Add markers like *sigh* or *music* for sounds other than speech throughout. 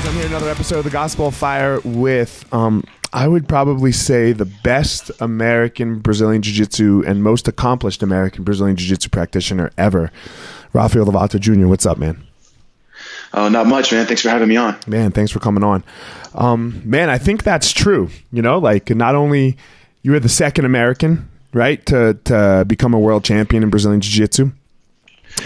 Guys, I'm here another episode of the Gospel of Fire with, um, I would probably say, the best American Brazilian Jiu Jitsu and most accomplished American Brazilian Jiu Jitsu practitioner ever, Rafael Lovato Jr. What's up, man? Oh, not much, man. Thanks for having me on. Man, thanks for coming on. Um, man, I think that's true. You know, like not only you were the second American, right, to to become a world champion in Brazilian Jiu Jitsu.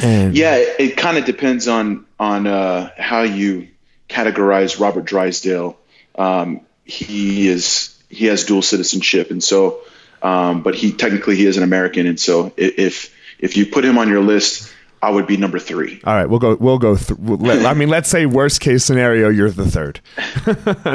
And yeah, it, it kind of depends on on uh, how you categorize Robert Drysdale. Um, he is he has dual citizenship, and so, um, but he technically he is an American, and so if if you put him on your list I would be number three. All right, we'll go. We'll go. Th- let, I mean, let's say worst case scenario, you're the third.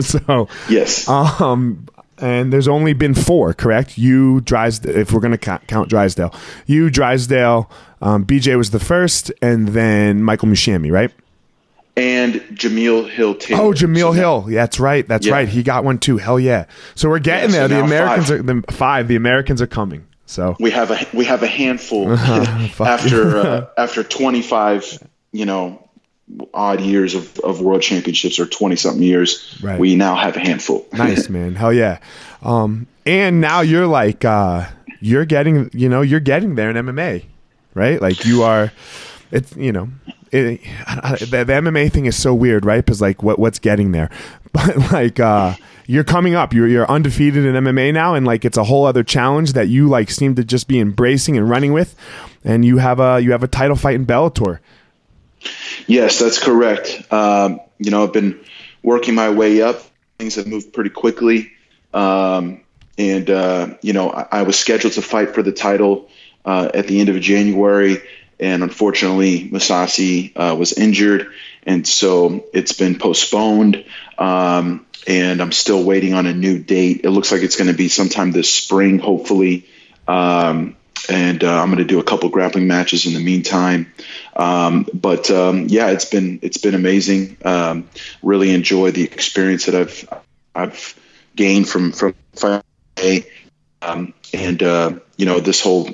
*laughs* so yes. Um, and there's only been four, correct? You Drysdale. If we're going to count, count Drysdale, you Drysdale, um, BJ was the first, and then Michael Musumeci, right? And Jameel Hill Taylor. Oh, Jameel so Hill. Yeah, that's right. That's yeah. right. He got one too. Hell yeah. So we're getting yeah, so there. The Americans five. are the five. The Americans are coming. So we have a we have a handful *laughs* *laughs* after uh, after 25, you know, odd years of, of world championships or 20 something years. Right. We now have a handful. *laughs* nice, man. Hell yeah. Um, and now you're like uh, you're getting, you know, you're getting there in MMA, right? Like you are it's, you know, it, the, the, MMA thing is so weird, right? Because like what what's getting there, *laughs* but like uh, you're coming up, you're you're undefeated in MMA now, and like it's a whole other challenge that you like seem to just be embracing and running with, and you have a you have a title fight in Bellator. Yes, that's correct. Um, you know, I've been working my way up. Things have moved pretty quickly, um, and uh, you know, I, I, was scheduled to fight for the title uh, at the end of January and unfortunately Mousasi uh, was injured, and so it's been postponed. Um, and I'm still waiting on a new date. It looks like it's going to be sometime this spring, hopefully. Um, and uh, I'm going to do a couple grappling matches in the meantime. Um, but um, yeah, it's been it's been amazing. Um, really enjoy the experience that I've I've gained from from fighting, um, and uh, you know this whole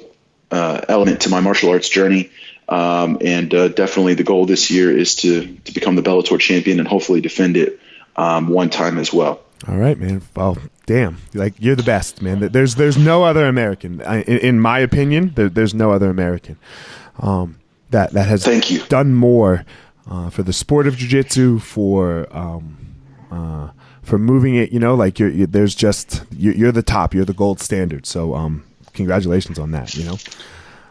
element to my martial arts journey. Um, and uh, definitely the goal this year is to to become the Bellator champion and hopefully defend it um, one time as well. All right, man. Well, damn, like you're the best, man. There's there's no other American, in, in my opinion. There, there's no other American um, that that has Thank you. done more uh, for the sport of jiu-jitsu, for um, uh, for moving it. You know, like you're, you there's just you're, you're, the top. You're the gold standard. So, um, congratulations on that. You know.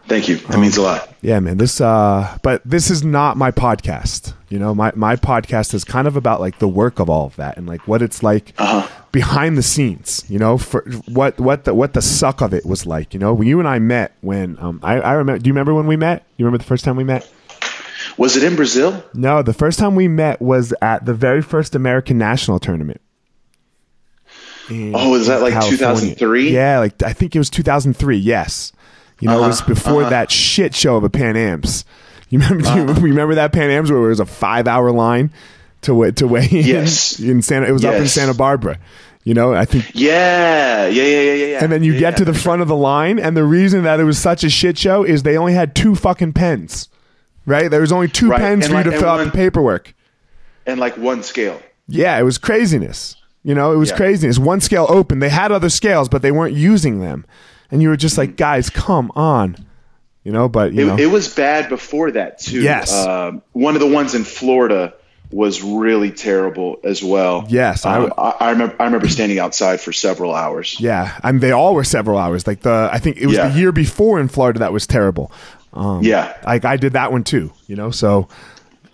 Thank you. That um, means a lot. Yeah, man. This uh but this is not my podcast. You know, my my podcast is kind of about like the work of all of that and like what it's like uh-huh. behind the scenes, you know, for what what the what the suck of it was like, you know. When you and I met when um I I remember do you remember when we met? You remember the first time we met? Was it in Brazil? No, the first time we met was at the very first American National tournament. Oh, is that like 2003? Yeah, like I think it was 2003. Yes. You know, uh-huh, it was uh-huh. before uh-huh. that shit show of a Pan Am's. You remember? Uh-huh. you *laughs* remember that Pan Am's where it was a five hour line to wait to weigh in yes. *laughs* in Santa? It was yes. up in Santa Barbara. You know, I think. Yeah, yeah, yeah, yeah, yeah. And then you yeah, get yeah. to the front of the line, and the reason that it was such a shit show is they only had two fucking pens, right? There was only two right. pens and for like, you to fill out the paperwork, and like one scale. Yeah, it was craziness. You know, it was yeah. craziness. One scale open. They had other scales, but they weren't using them and you were just like, guys, come on, you know. But you it, know, it was bad before that too. Yes, uh, one of the ones in Florida was really terrible as well. Yes, um, I, I, remember. I remember standing outside for several hours. Yeah, I mean, they all were several hours. Like the, I think it was yeah. the year before in Florida that was terrible. Um, yeah, like I did that one too. You know, so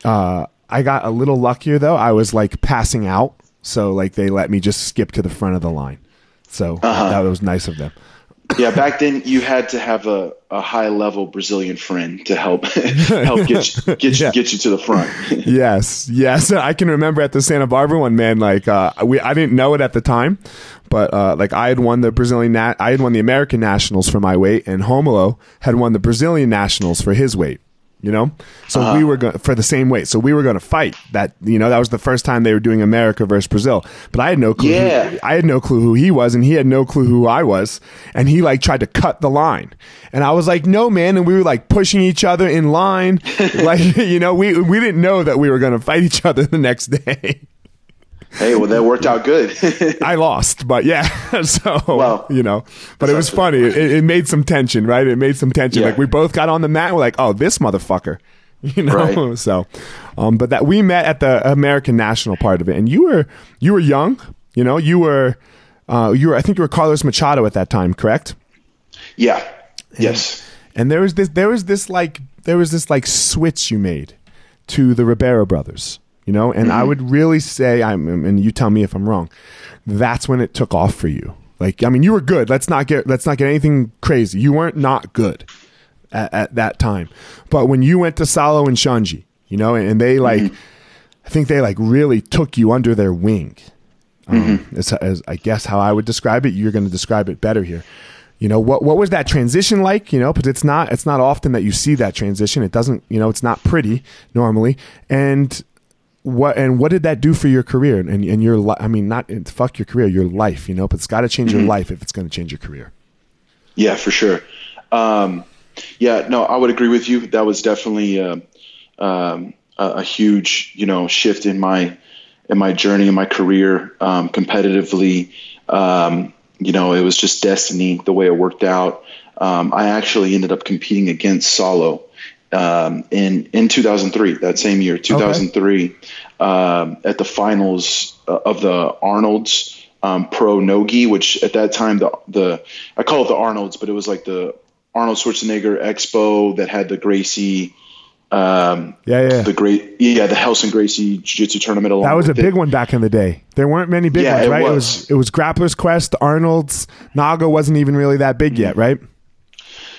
uh, I got a little luckier though. I was like passing out, so like they let me just skip to the front of the line. So uh-huh. that was nice of them yeah, back then you had to have a, a high level Brazilian friend to help *laughs* help get you, *laughs* get you, get you to the front. *laughs* yes, yes, I can remember at the Santa Barbara one, man. Like uh, we, I didn't know it at the time, but uh, like I had won the Brazilian, nat- I had won the American nationals for my weight, and Homolo had won the Brazilian nationals for his weight you know? So uh-huh. we were going for the same weight. So we were going to fight that you know that was the first time they were doing america versus brazil. But i had no clue yeah. who, i had no clue who he was and he had no clue who i was. And he like tried to cut the line. And i was like no man. And we were like pushing each other in line. *laughs* Like *laughs* you know we we didn't know that we were going to fight each other the next day *laughs* Hey, well, that worked out good. *laughs* I lost, but yeah. *laughs* so, well, you know, but it was funny. It, it, made some tension, right? It made some tension. Yeah. Like we both got on the mat. we're like, oh, this motherfucker, *laughs* you know. Right. So, um, but that we met at the American National part of it, and you were you were young. You know, you were uh, you were. I think you were Carlos Machado at that time, correct? Yeah. And, yes. And there was this. There was this like. There was this like switch you made to the Ribeiro brothers you know? And mm-hmm. i would really say i'm and you tell me if i'm wrong that's when it took off for you. Like i mean you were good. Let's not get let's not get anything crazy. You weren't not good at, at that time. But when you went to Saulo and Xande you know and they like mm-hmm. i think they like really took you under their wing. Um, mm-hmm. as, as i guess how i would describe it you're going to describe it better here. You know what what was that transition like? You know but it's not it's not often that you see that transition. It doesn't you know it's not pretty normally. And what and what did that do for your career? And, and your li- I mean not fuck your career your life you know but it's got to change mm-hmm. your life if it's going to change your career. Yeah for sure. Um, yeah no I would agree with you. That was definitely uh, um, a, a, huge you know shift in my in my journey in my career um, competitively. Um, you know it was just destiny the way it worked out. Um, I actually ended up competing against Saulo um, in in 2003, that same year, 2003, okay. um, at the finals uh, of the Arnold's um, Pro Nogi, which at that time the the I call it the Arnold's, but it was like the Arnold Schwarzenegger Expo that had the Gracie. Um, yeah, yeah. The great, yeah, the Helson Gracie Jiu-Jitsu tournament. Along that was a big it. one back in the day. There weren't many big yeah, ones, right? It was. it was. it was Grappler's Quest, Arnold's, Naga wasn't even really that big yet, right?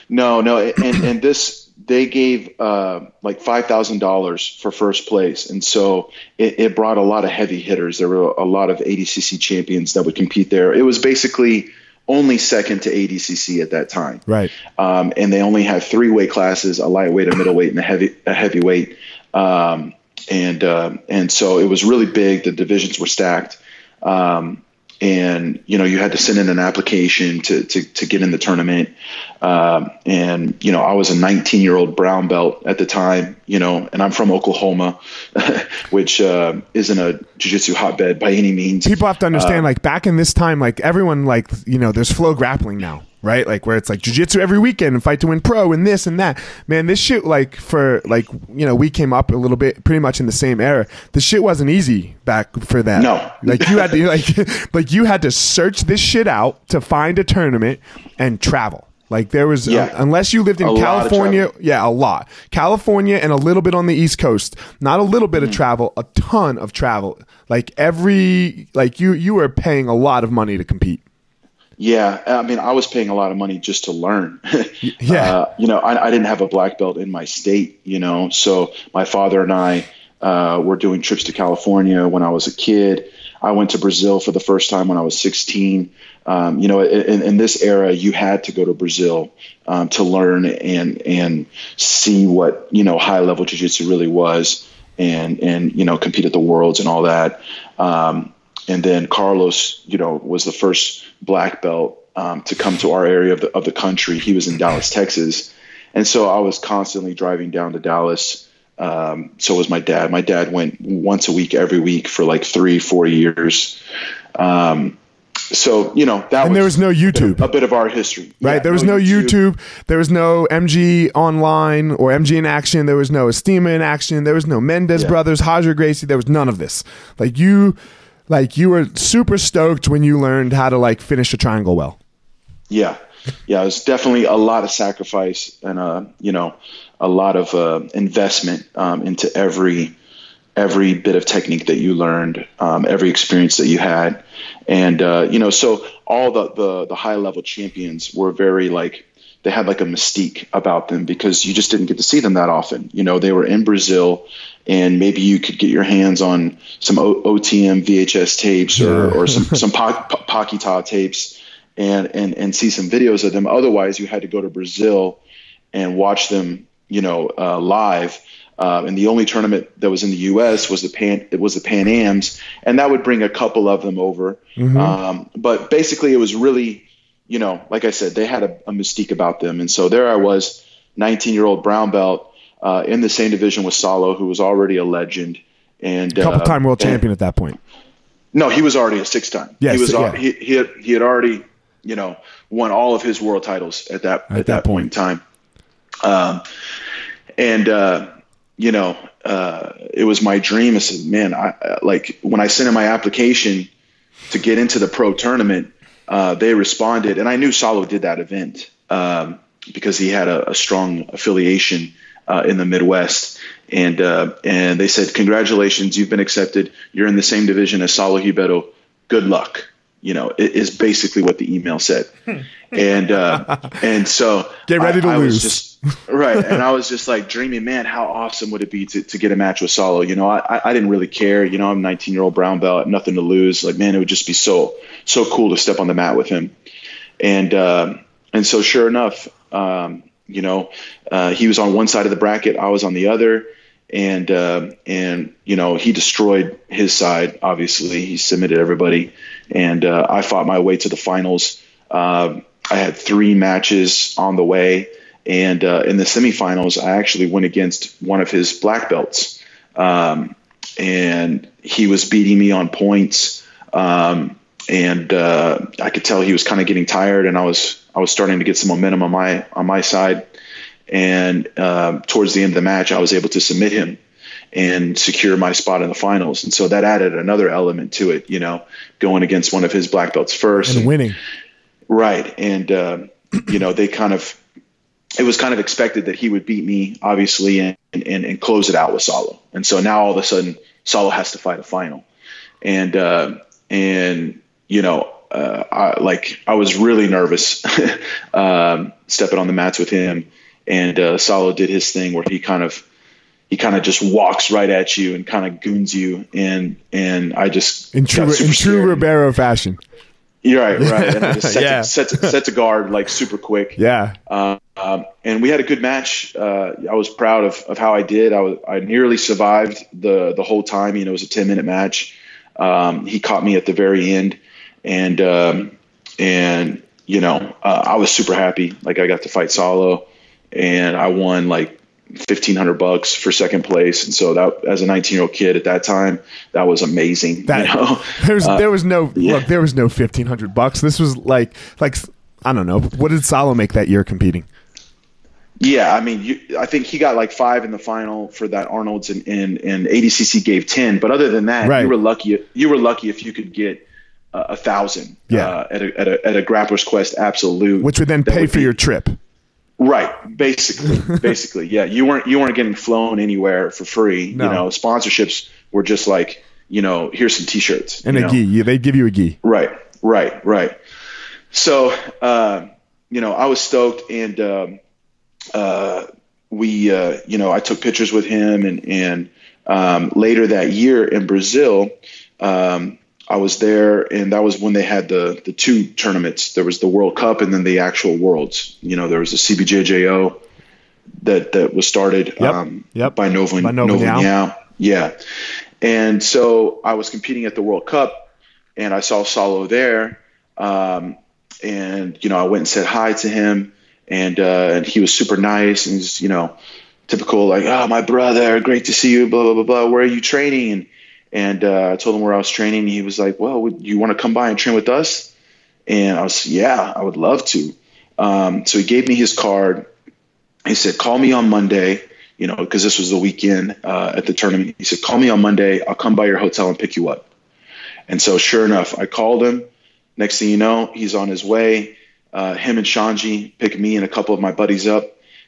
No, no, and and this they gave uh, like five thousand dollars for first place, and so it, it, brought a lot of heavy hitters. There were a lot of ADCC champions that would compete there. It was basically only second to ADCC at that time. Right. Um, and they only had three weight classes: a lightweight, a middleweight, and a heavy a heavyweight. Um, and uh, and so it was really big. The divisions were stacked. Um, and you know you had to send in an application to to, to get in the tournament. Um, and you know i was a 19 year old brown belt at the time you know and i'm from oklahoma *laughs* which uh, isn't a jiu-jitsu hotbed by any means. People have to understand uh, like back in this time like everyone like you know there's flow grappling now right? Like where it's like jujitsu every weekend and fight to win pro and this and that. Man, this shit like for like you know we came up a little bit pretty much in the same era. The shit wasn't easy back for that. No, like you had to *laughs* like like you had to search this shit out to find a tournament and travel. Like there was, yeah. uh, unless you lived in a California, yeah, a lot. California and a little bit on the East Coast. Not a little bit mm-hmm. of travel, a ton of travel. Like every, like you, you were paying a lot of money to compete. Yeah, I mean, I was paying a lot of money just to learn. *laughs* yeah, uh, you know, I, I, didn't have a black belt in my state, you know, so my father and I uh, were doing trips to California when I was a kid. I went to Brazil for the first time when I was 16. Um, you know, in, in, this era, you had to go to Brazil um, to learn and and see what you know high level jiu-jitsu really was, and and you know compete at the worlds and all that. Um, and then Carlos, you know, was the first black belt um, to come to our area of the of the country. He was in Dallas, Texas, and so I was constantly driving down to Dallas. Um, so was my dad. My dad went once a week, every week for like three, four years. Um, so you know that and there was no YouTube. A bit, of, a bit of our history, right? Yeah, there was no, no YouTube. YouTube. There was no MG online or MG in action. There was no Estima in action. There was no Mendes yeah. brothers, Roger Gracie. There was none of this. Like you like you were super stoked when you learned how to like finish a triangle well. Yeah, yeah, it was definitely a lot of sacrifice and uh, you know, a lot of uh, investment um, into every every bit of technique that you learned, um, every experience that you had, and uh, you know, so all the, the the high level champions were very like they had like a mystique about them because you just didn't get to see them that often. You know, they were in Brazil, and maybe you could get your hands on some o- OTM VHS tapes or, yeah. or some *laughs* some pa- Paquetá tapes, and and and see some videos of them. Otherwise, you had to go to Brazil and watch them, you know, uh, live. Uh, and the only tournament that was in the U.S. was the Pan it was the Pan Am's, and that would bring a couple of them over. Mm-hmm. Um, but basically, it was really you know, like I said, they had a, a mystique about them. And so there I was, 19 year old brown belt uh, in the same division with Saulo, who was already a legend. And couple uh, time world champion at that point. No, he was already a six time. Yes, he was. Yeah. He, he had he had already, you know, won all of his world titles at that at, at that, that point. in time. Um, and uh, you know, uh, it was my dream. I said, man, I like when I sent in my application to get into the pro tournament uh, they responded, and I knew Saulo did that event um, because he had a, a strong affiliation uh, in the Midwest, and uh, and they said, "Congratulations, you've been accepted. You're in the same division as Saulo Ribeiro. Good luck." You know, it is basically what the email said, *laughs* and uh, and so get ready to I, lose. I was just, right, and I was just like dreaming, man, how awesome would it be to, to get a match with Saulo? You know, I, I didn't really care. You know, I'm 19 year old brown belt, nothing to lose. Like, man, it would just be so so cool to step on the mat with him. And uh, and so sure enough, um, you know, uh, he was on one side of the bracket, I was on the other, and uh, and you know he destroyed his side. Obviously, he submitted everybody, and uh, I fought my way to the finals. Um, I had three matches on the way, and uh, in the semifinals, I actually went against one of his black belts, um, and he was beating me on points. Um, and uh, I could tell he was kind of getting tired, and I was I was starting to get some momentum on my on my side. And uh, towards the end of the match, I was able to submit him and secure my spot in the finals. And so that added another element to it, you know, going against one of his black belts first and, and winning. Right, and uh, you know they kind of it was kind of expected that he would beat me, obviously, and, and, and close it out with Saulo. And so now all of a sudden, Saulo has to fight a final, and uh, and you know, uh, I, like I was really nervous *laughs* um, stepping on the mats with him, and uh, did his thing where he kind of he kind of just walks right at you and kind of goons you, and and I just in true in true Ribeiro fashion. You're right, right. *laughs* And I just set, Yeah. to, set, to, set guard like super quick. Yeah. Um, um, and we had a good match. Uh, I was proud of, of how I did. I was I nearly survived the the whole time. You know, it was a ten minute match. Um, he caught me at the very end, and um, and you know uh, I was super happy. Like I got to fight Saulo, and I won like fifteen hundred bucks for second place. And so that as a nineteen year old kid at that time, that was amazing. That you know? *laughs* there's Uh, there was no yeah. look. There was no fifteen hundred bucks. This was like like I don't know. What did Saulo make that year competing? Yeah, I mean, you, I think he got like five in the final for that Arnold's, and, and and ADCC gave ten. But other than that, Right. you were lucky. You were lucky if you could get uh, a thousand. Yeah. Uh, at a at a at a Grappler's Quest Absolute, Which would then pay for be- your trip. right. Basically, *laughs* basically, yeah. You weren't you weren't getting flown anywhere for free. No. You know, sponsorships were just like you know, here's some T-shirts And a know? gi. Yeah, they'd give you a gi. Right, right, right. So, uh, you know, I was stoked, and um, uh, we, uh, you know, I took pictures with him, and and um, later that year in Brazil, um, I was there, and that was when they had the the two tournaments. There was the World Cup, and then the actual Worlds. You know, there was the CBJJO that that was started Yep, um, yep. by Nova By Nova Nova Nhau. Nhau. Yeah, and so I was competing at the World Cup, and I saw Saulo there, um, and you know I went and said hi to him, and uh, and he was super nice, and he's you know typical like oh my brother, great to see you, blah blah blah blah. Where are you training? And and uh, I told him where I was training. He was like, well, would you want to come by and train with us? And I was yeah, I would love to. Um, so he gave me his card. He said, call me on Monday. You know, because this was the weekend uh, at the tournament. He said, call me on Monday. I'll come by your hotel and pick you up. And so, sure enough, I called him. Next thing you know, he's on his way. Uh, him and Xande pick me and a couple of my buddies up.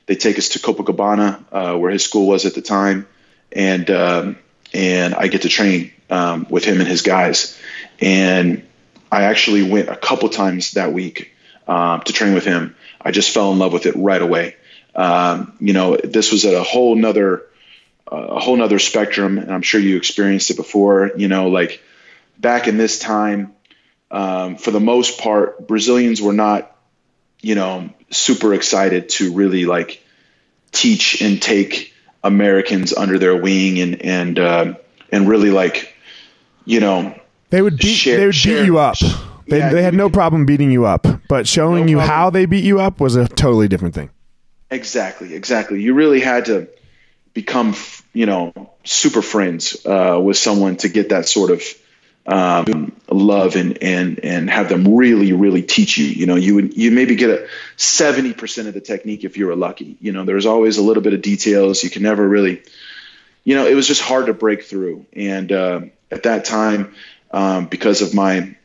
They take us to Copacabana, uh, where his school was at the time, and um, and I get to train um, with him and his guys. And I actually went a couple times that week um, to train with him. I just fell in love with it right away. Um, you know, this was at a whole nother a whole nother spectrum, and I'm sure you experienced it before. You know, like back in this time, um, for the most part, Brazilians were not, you know, super excited to really like teach and take Americans under their wing and and um and really like, you know, They would beat. Share- they would share- beat you up. They, Yeah, they had no problem beating you up, but showing No you how they beat you up was a totally different thing. Exactly, exactly. You really had to become, you know, super friends uh, with someone to get that sort of um, love and and and have them really, really teach you. You know, you would you maybe get a seventy percent of the technique if you were lucky. You know, there's always a little bit of details. You can never really, you know, it was just hard to break through. And uh, at that time, um, because of my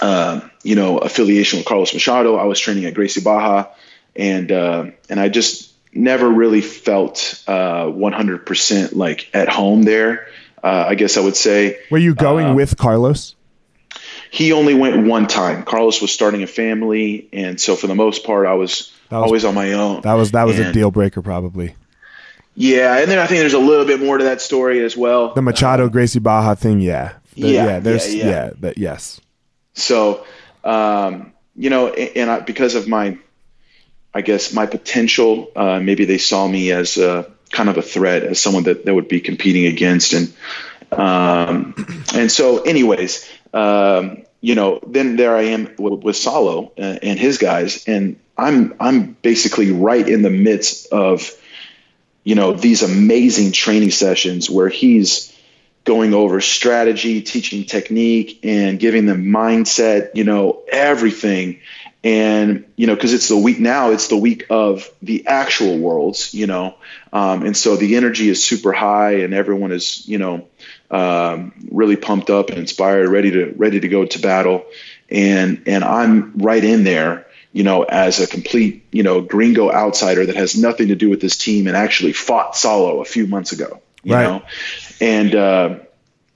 uh, you know, affiliation with Carlos Machado. I was training at Gracie Barra, and uh, and I just never really felt uh, 100% like at home there. Uh, I guess I would say Were you going Uh, with Carlos? he only went one time. Carlos was starting a family, and so for the most part, I was, was- always on my own. That was that was a deal breaker, probably. Yeah, and then I think there's a little bit more to that story as well. The Machado Gracie Barra thing, yeah, The- Yeah, there's yeah, yeah, yeah. yes, So, um, you know, and, and I, because of my, I guess my potential, uh, maybe they saw me as a, kind of a threat, as someone that they would be competing against, and um, and so, anyways, um, you know, then there I am with, with Saulo and, and his guys, and I'm I'm basically right in the midst of, you know, these amazing training sessions where he's going over strategy, teaching technique, and giving them mindset, you know, everything. And, you know, because it's the week now, it's the week of the actual worlds, you know. Um, and so the energy is super high and everyone is, you know, um, really pumped up and inspired, ready to ready to go to battle. And and I'm right in there, you know, as a complete, you know, gringo outsider that has nothing to do with this team and actually fought Saulo a few months ago, you Right. know and uh,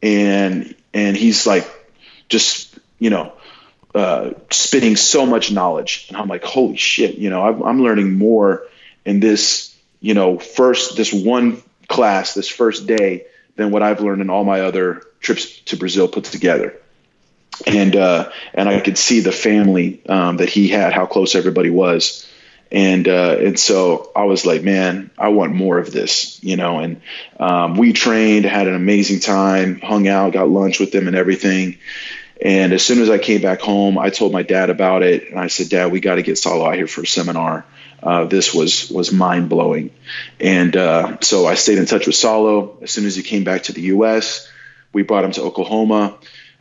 and and he's like just you know uh, spitting so much knowledge, and I'm like, holy shit, you know, I'm, I'm learning more in this you know first this one class this first day than what I've learned in all my other trips to Brazil put together. and uh, and I could see the family um, that he had, how close everybody was, and uh, and so I was like, man, I want more of this, you know. And um, we trained, had an amazing time, hung out, got lunch with them, and everything. And as soon as I came back home, I told my dad about it, and I said, Dad, we got to get Saulo out here for a seminar. Uh, this was was mind blowing, and uh, so I stayed in touch with Saulo. As soon as he came back to the U.S., we brought him to Oklahoma.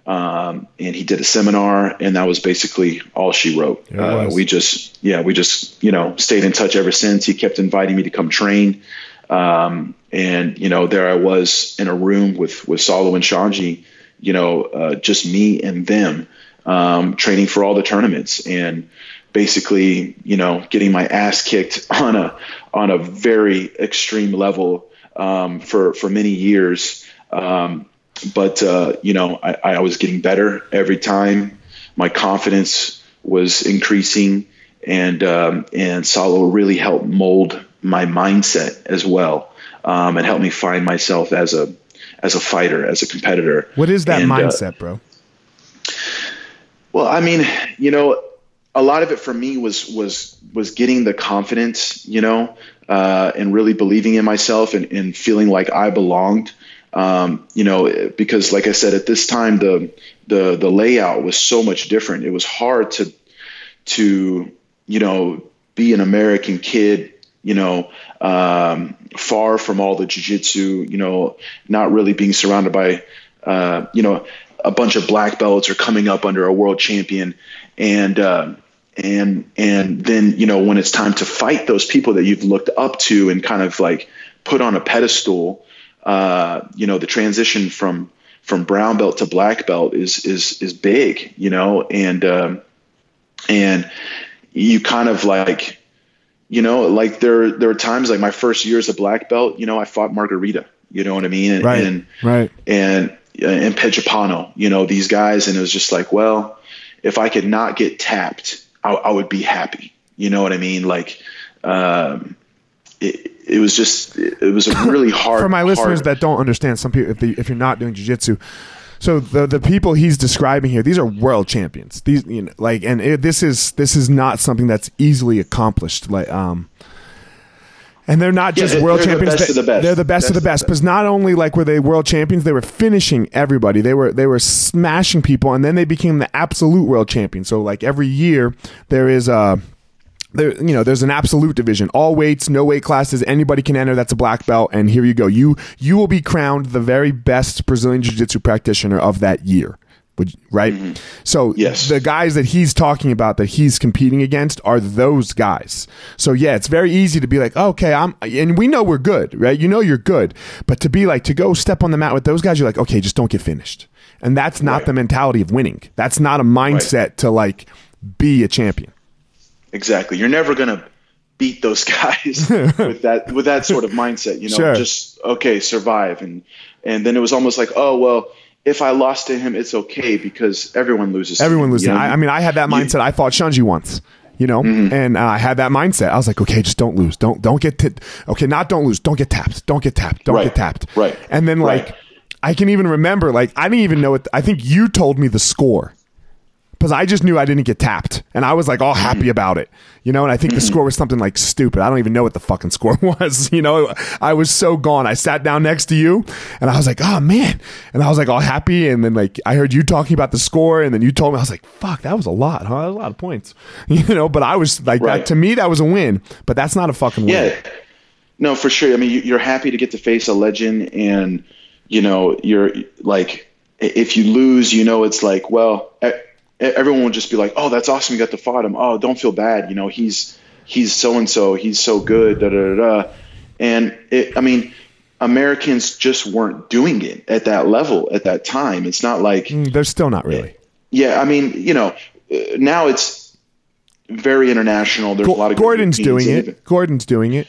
Um, and he did a seminar, and that was basically all she wrote. Uh, we just, yeah, we just, you know, stayed in touch ever since. He kept inviting me to come train, um, and you know, there I was in a room with with Saulo and Xande, you know, uh, just me and them, um, training for all the tournaments, and basically, you know, getting my ass kicked *laughs* on a on a very extreme level um, for for many years. Um, but uh, you know, I, I, was getting better every time. My confidence was increasing, and um, and Saulo really helped mold my mindset as well, um, and helped me find myself as a as a fighter, as a competitor. What is that and, uh, mindset, uh, bro? Well, I mean, you know, a lot of it for me was was was getting the confidence, you know, uh, and really believing in myself and, and feeling like I belonged. Um, you know, because like I said, at this time the the the layout was so much different. It was hard to to you know be an American kid, you know, um, far from all the jujitsu, you know, not really being surrounded by, uh, you know, a bunch of black belts or coming up under a world champion, and uh, and and then you know when it's time to fight those people that you've looked up to and kind of like put on a pedestal uh, you know, the transition from from brown belt to black belt is is is big, you know, and um, and you kind of like, you know, like there there were times like my first year as a black belt, you know, I fought Margarida, you know what I mean, and, right, and right, and and Pé de Pano, you know, these guys, and it was just like, well, if I could not get tapped, I, I would be happy, you know what I mean, like. Um, it, it was just it was a *laughs* really hard for my listeners hard, that don't understand some people if, they, if you're not doing jiu-jitsu so the the people he's describing here these are world champions these you know like and it, this is this is not something that's easily accomplished like um and they're not just yeah, world they're champions. The best they, of the best. They're the best, best of the best. Because not only like were they world champions, they were finishing everybody. They were they were smashing people, and then they became the absolute world champion. So like every year there is a there you know there's an absolute division. All weights no weight classes. Anybody can enter. That's a black belt. And here you go. You you will be crowned the very best brazilian jiu-jitsu practitioner of that year. Would, right? Mm-hmm. so yes. the guys that he's talking about that he's competing against are those guys. So yeah it's very easy to be like okay i'm and we know we're good right? You know you're good. But to be like to go step on the mat with those guys you're like okay just don't get finished. And that's not right. the mentality of winning. That's not a mindset right. to like be a champion Exactly. You're never going to beat those *laughs* guys with that with that sort of mindset, you know, sure. just okay, survive and and then it was almost like, oh, well, if I lost to him, it's okay because everyone loses. Everyone loses. You know? I, I, mean, I had that mindset. You, I fought Xande once, you know, mm-hmm. and uh, I had that mindset. I was like, okay, just don't lose. Don't don't get t- okay, not don't lose. Don't get tapped. Don't get tapped. Don't right. get tapped. Right. And then like, right. I can even remember like I didn't even know it. I think you told me the score because I just knew I didn't get tapped, and I was like all happy mm-hmm. about it, you know. And I think the mm-hmm. score was something like stupid. I don't even know what the fucking score *laughs* was, you know. I was so gone. I sat down next to you, and I was like, oh man, and I was like all happy, and then like I heard you talking about the score, and then you told me I was like, fuck, that was a lot, huh? That was a lot of points, *laughs* you know. But I was like, right. that, to me, that was a win, but that's not a fucking win. Yeah, no, for sure. I mean, you're happy to get to face a legend, and you know, you're like, if you lose, you know, it's like, well everyone would just be like, "Oh, that's awesome! You got to fight him. Oh, don't feel bad. You know, he's he's so and so. He's so good." Da da da. And it, I mean, Americans just weren't doing it at that level at that time. It's not like mm, they're still not really. Yeah, I mean, you know, now it's very international. There's G- a lot of Gordon's doing it. Gordon's doing it.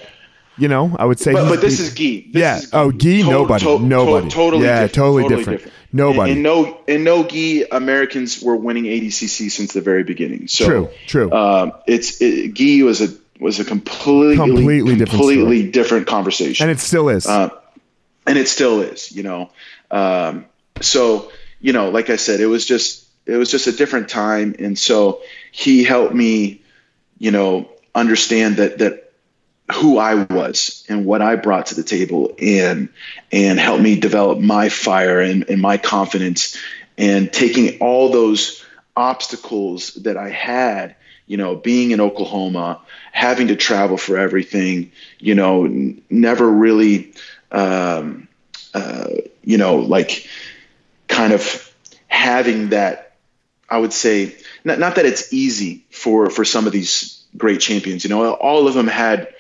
You know, I would say. But, but this is Gee. This yeah. Is oh, Gee, To- nobody. To- nobody. To- totally. Yeah. Different, totally, totally different. different. Nobody. And, and, no, and no Gi Americans were winning ADCC since the very beginning. So, true. True. Um, it's it, Gi was a was a completely completely, completely different, different, conversation, and it still is. Uh, and it still is. You know. Um, so you know, like I said, it was just it was just a different time, and so he helped me, you know, understand that that who I was and what I brought to the table, and and help me develop my fire and, and my confidence, and taking all those obstacles that I had, you know, being in Oklahoma, having to travel for everything, you know, n- never really, um, uh, you know, like kind of having that, I would say, not, not that it's easy for, for some of these great champions, you know, all of them had,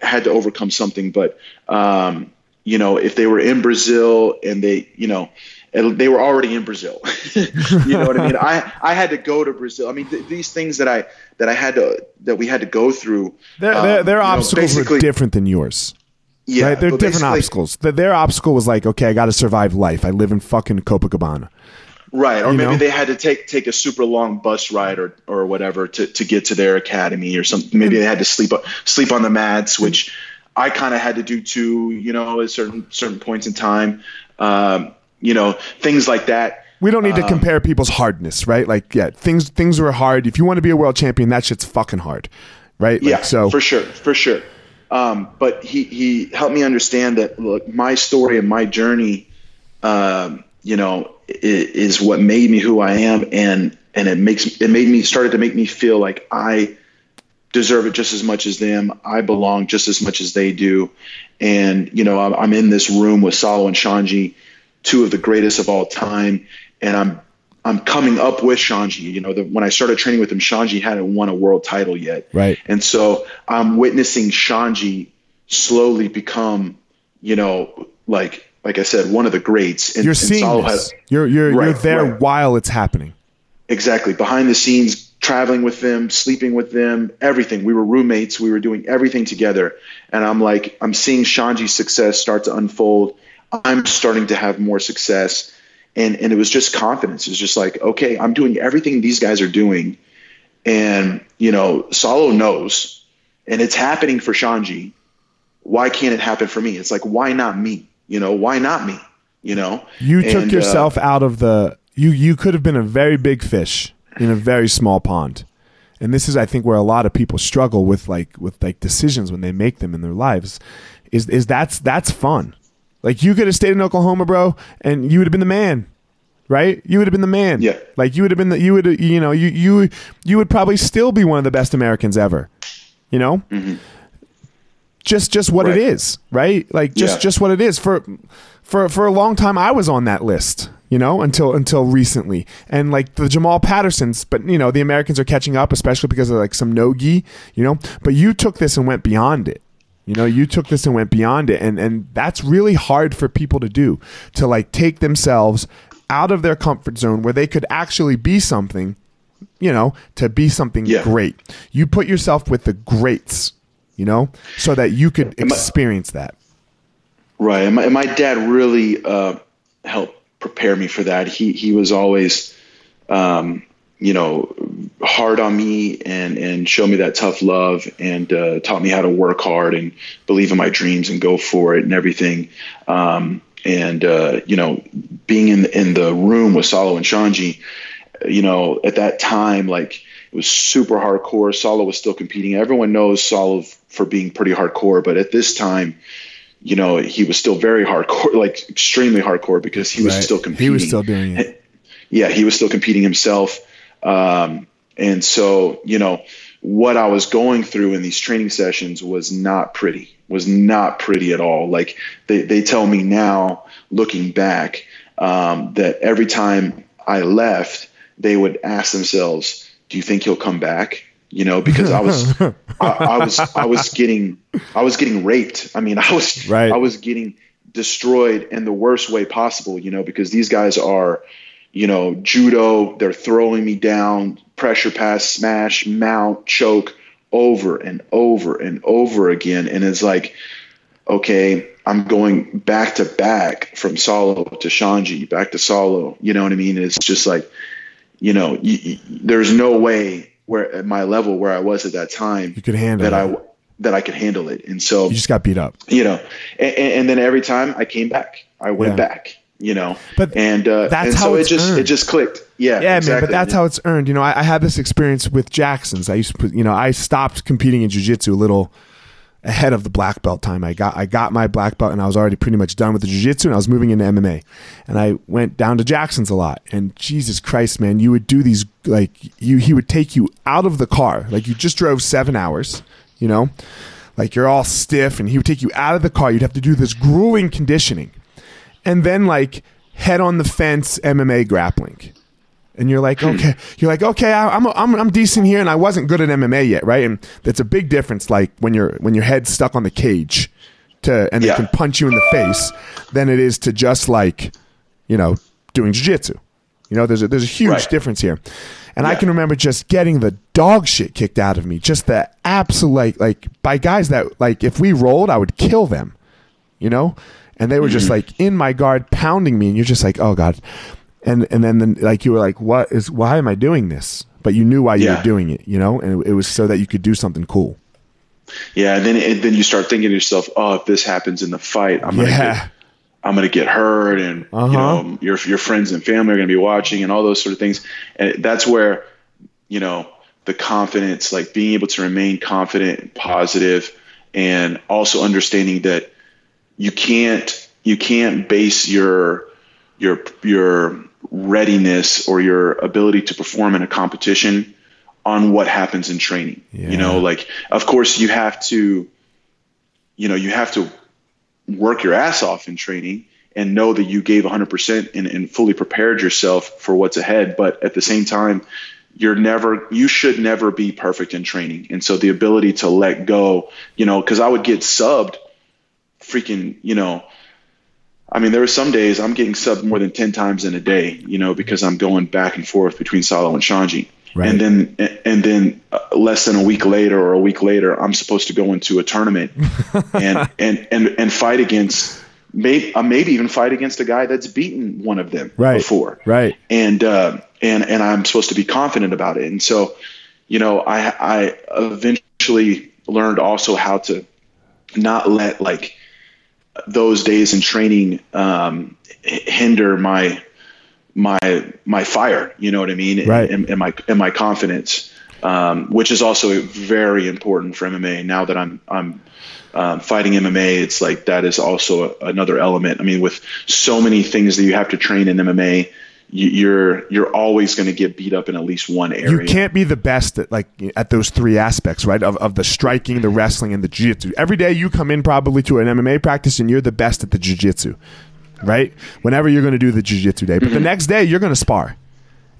had to overcome something, but, um, you know, if they were in Brazil and they, you know, they were already in Brazil. *laughs* you know what I mean? I, I had to go to Brazil. I mean, th- these things that I that I had to that we had to go through. Their, um, their, their you know, obstacles were different than yours. Yeah, right? They're different obstacles. The, their obstacle was like, okay, I got to survive life. I live in fucking Copacabana. Right, or maybe know? they had to take take a super long bus ride or or whatever to, to get to their academy or something. Maybe they had to sleep sleep on the mats, which I kind of had to do too. You know, at certain certain points in time. Um, you know, things like that. We don't need Um, to compare people's hardness, right? Like, yeah, things things were hard. If you want to be a world champion, that shit's fucking hard, right? Like, yeah, so for sure, for sure. Um, but he he helped me understand that look, my story and my journey, um, you know, is, is what made me who I am, and and it makes it made me started to make me feel like I deserve it just as much as them. I belong just as much as they do, and you know, I'm, I'm in this room with Saulo and Xande, two of the greatest of all time, and I'm I'm coming up with Xande. You know, the, when I started training with him, Xande hadn't won a world title yet. Right. And so I'm witnessing Xande slowly become, you know, like like I said, one of the greats. And, you're seeing this. had- You're you're you're Right, there right. while it's happening. exactly behind the scenes, traveling with them, sleeping with them, everything. We were roommates. We were doing everything together. And I'm like, I'm seeing Xande's success start to unfold. I'm starting to have more success. And, and it was just confidence. It's just like, okay, I'm doing everything these guys are doing. And, you know, Saulo knows, and it's happening for Xande. Why can't it happen for me? It's like, why not me? You know, why not me? You know, You took And, uh, yourself out of the you you could have been a very big fish in a very small pond. And this is I think where a lot of people struggle with like with like decisions when they make them in their lives is is that's that's fun. Like you could have stayed in Oklahoma, bro, and you would have been the man. Right? You would have been the man. Yeah. Like you would have been the you would you know, you you you would probably still be one of the best Americans ever. You know? Just just what it. Right. is, right? Like just Yeah. just what it is. For for for a long time, I was on that list, you know, until until recently, and like the Jamal Pattersons. But you know, the Americans are catching up, especially because of like some nogi, you know. But you took this and went beyond it. You know, you took this and went beyond it, and and that's really hard for people to do to like take themselves out of their comfort zone where they could actually be something you know, to be something Yeah. great. You put yourself with the greats, you know, so that you could experience that. Right, and my, and my dad really uh, helped prepare me for that. He he was always, um, you know, hard on me and and showed me that tough love and uh, taught me how to work hard and believe in my dreams and go for it and everything. Um, and uh, you know, being in in the room with Saulo and Xande, you know, at that time, like it was super hardcore. Saulo was still competing. Everyone knows Saulo for being pretty hardcore, but at this time, you know, he was still very hardcore, *laughs* like extremely hardcore because he was Right. still competing. He was still doing it. *laughs* Yeah, he was still competing himself. Um, and so, you know, what I was going through in these training sessions was not pretty, was not pretty at all. Like they, they tell me now, looking back, um, that every time I left, they would ask themselves, do you think he'll come back? You know, because I was, *laughs* I, I was, I was getting, I was getting raped. I mean, I was, Right. I was getting destroyed in the worst way possible, you know, because these guys are, you know, judo, they're throwing me down, pressure pass, smash, mount, choke over and over and over again. And it's like, okay, I'm going back to back from Saulo to Xande, back to Saulo. You know what I mean? It's just like, you know, y y there's no way where at my level where I was at that time You could handle that it. I that I could handle it. And so You just got beat up. you know, and, and then every time I came back, I went Yeah. back, you know. But and uh, that's and how so it just earned. it just clicked. Yeah, Yeah, exactly. man, but that's how it's earned. You know, I, I had this experience with Jackson's. I used to put, you know, I stopped competing in jiu-jitsu a little ahead of the black belt time. I got I got my black belt and I was already pretty much done with the jiu-jitsu and I was moving into MMA. And I went down to Jackson's a lot. And Jesus Christ, man, you would do these like you he would take you out of the car. Like you just drove 7 hours, you know? Like you're all stiff and he would take you out of the car. You'd have to do this grueling conditioning. And then like head on the fence MMA grappling and you're like, *clears throat* okay, you're like, okay, I, I'm, I'm I'm decent here, and I wasn't good at MMA yet, right? And that's a big difference, like when you're when your head's stuck on the cage, to and they can punch you in the face, than it is to just like, you know, doing jujitsu. You know, there's a there's a huge Right. difference here, and I can remember just getting the dog shit kicked out of me, just the absolute like like by guys that like if we rolled, I would kill them you know and they were just mm-hmm. like in my guard pounding me and you're just like oh god and and then, then like you were like what is why am i doing this but you knew why you Yeah. were doing it you know and it, it was so that you could do something cool Yeah, and then and then you start thinking to yourself, oh, if this happens in the fight, I'm gonna Yeah. get I'm gonna get hurt, and Uh-huh. you know your your friends and family are gonna be watching, and all those sort of things. And that's where you know the confidence, like being able to remain confident and positive, and also understanding that you can't you can't base your your your readiness or your ability to perform in a competition on what happens in training. Yeah. You know, like of course you have to you know, you have to work your ass off in training and know that you gave 100% and, and fully prepared yourself for what's ahead. But at the same time, you're never, you should never be perfect in training. And so the ability to let go, you know, because I would get subbed freaking, you know, I mean, there were some days I'm getting subbed more than 10 times in a day, you know, because I'm going back and forth between Saulo and Xande. Right. And then, and then uh, less than a week later or a week later, I'm supposed to go into a tournament *laughs* and, and, and, and fight against, maybe, uh, maybe even fight against a guy that's beaten one of them Right. before right and uh, and and I'm supposed to be confident about it. And so, you know, I I eventually learned also how to not let like those days in training um, hinder my my my fire. You know what I mean? And- Right. And, and my and my confidence, um, which is also very important for MMA. Now that I'm I'm um, fighting MMA, it's like that is also a, another element. I mean, with so many things that you have to train in MMA, you're you're always going to get beat up in at least one area. you can't be the best at like at those three aspects right of, of the striking the wrestling and the jiu-jitsu every day you come in probably to an mma practice and you're the best at the jiu-jitsu right whenever you're going to do the jiu-jitsu day but the next day you're going to spar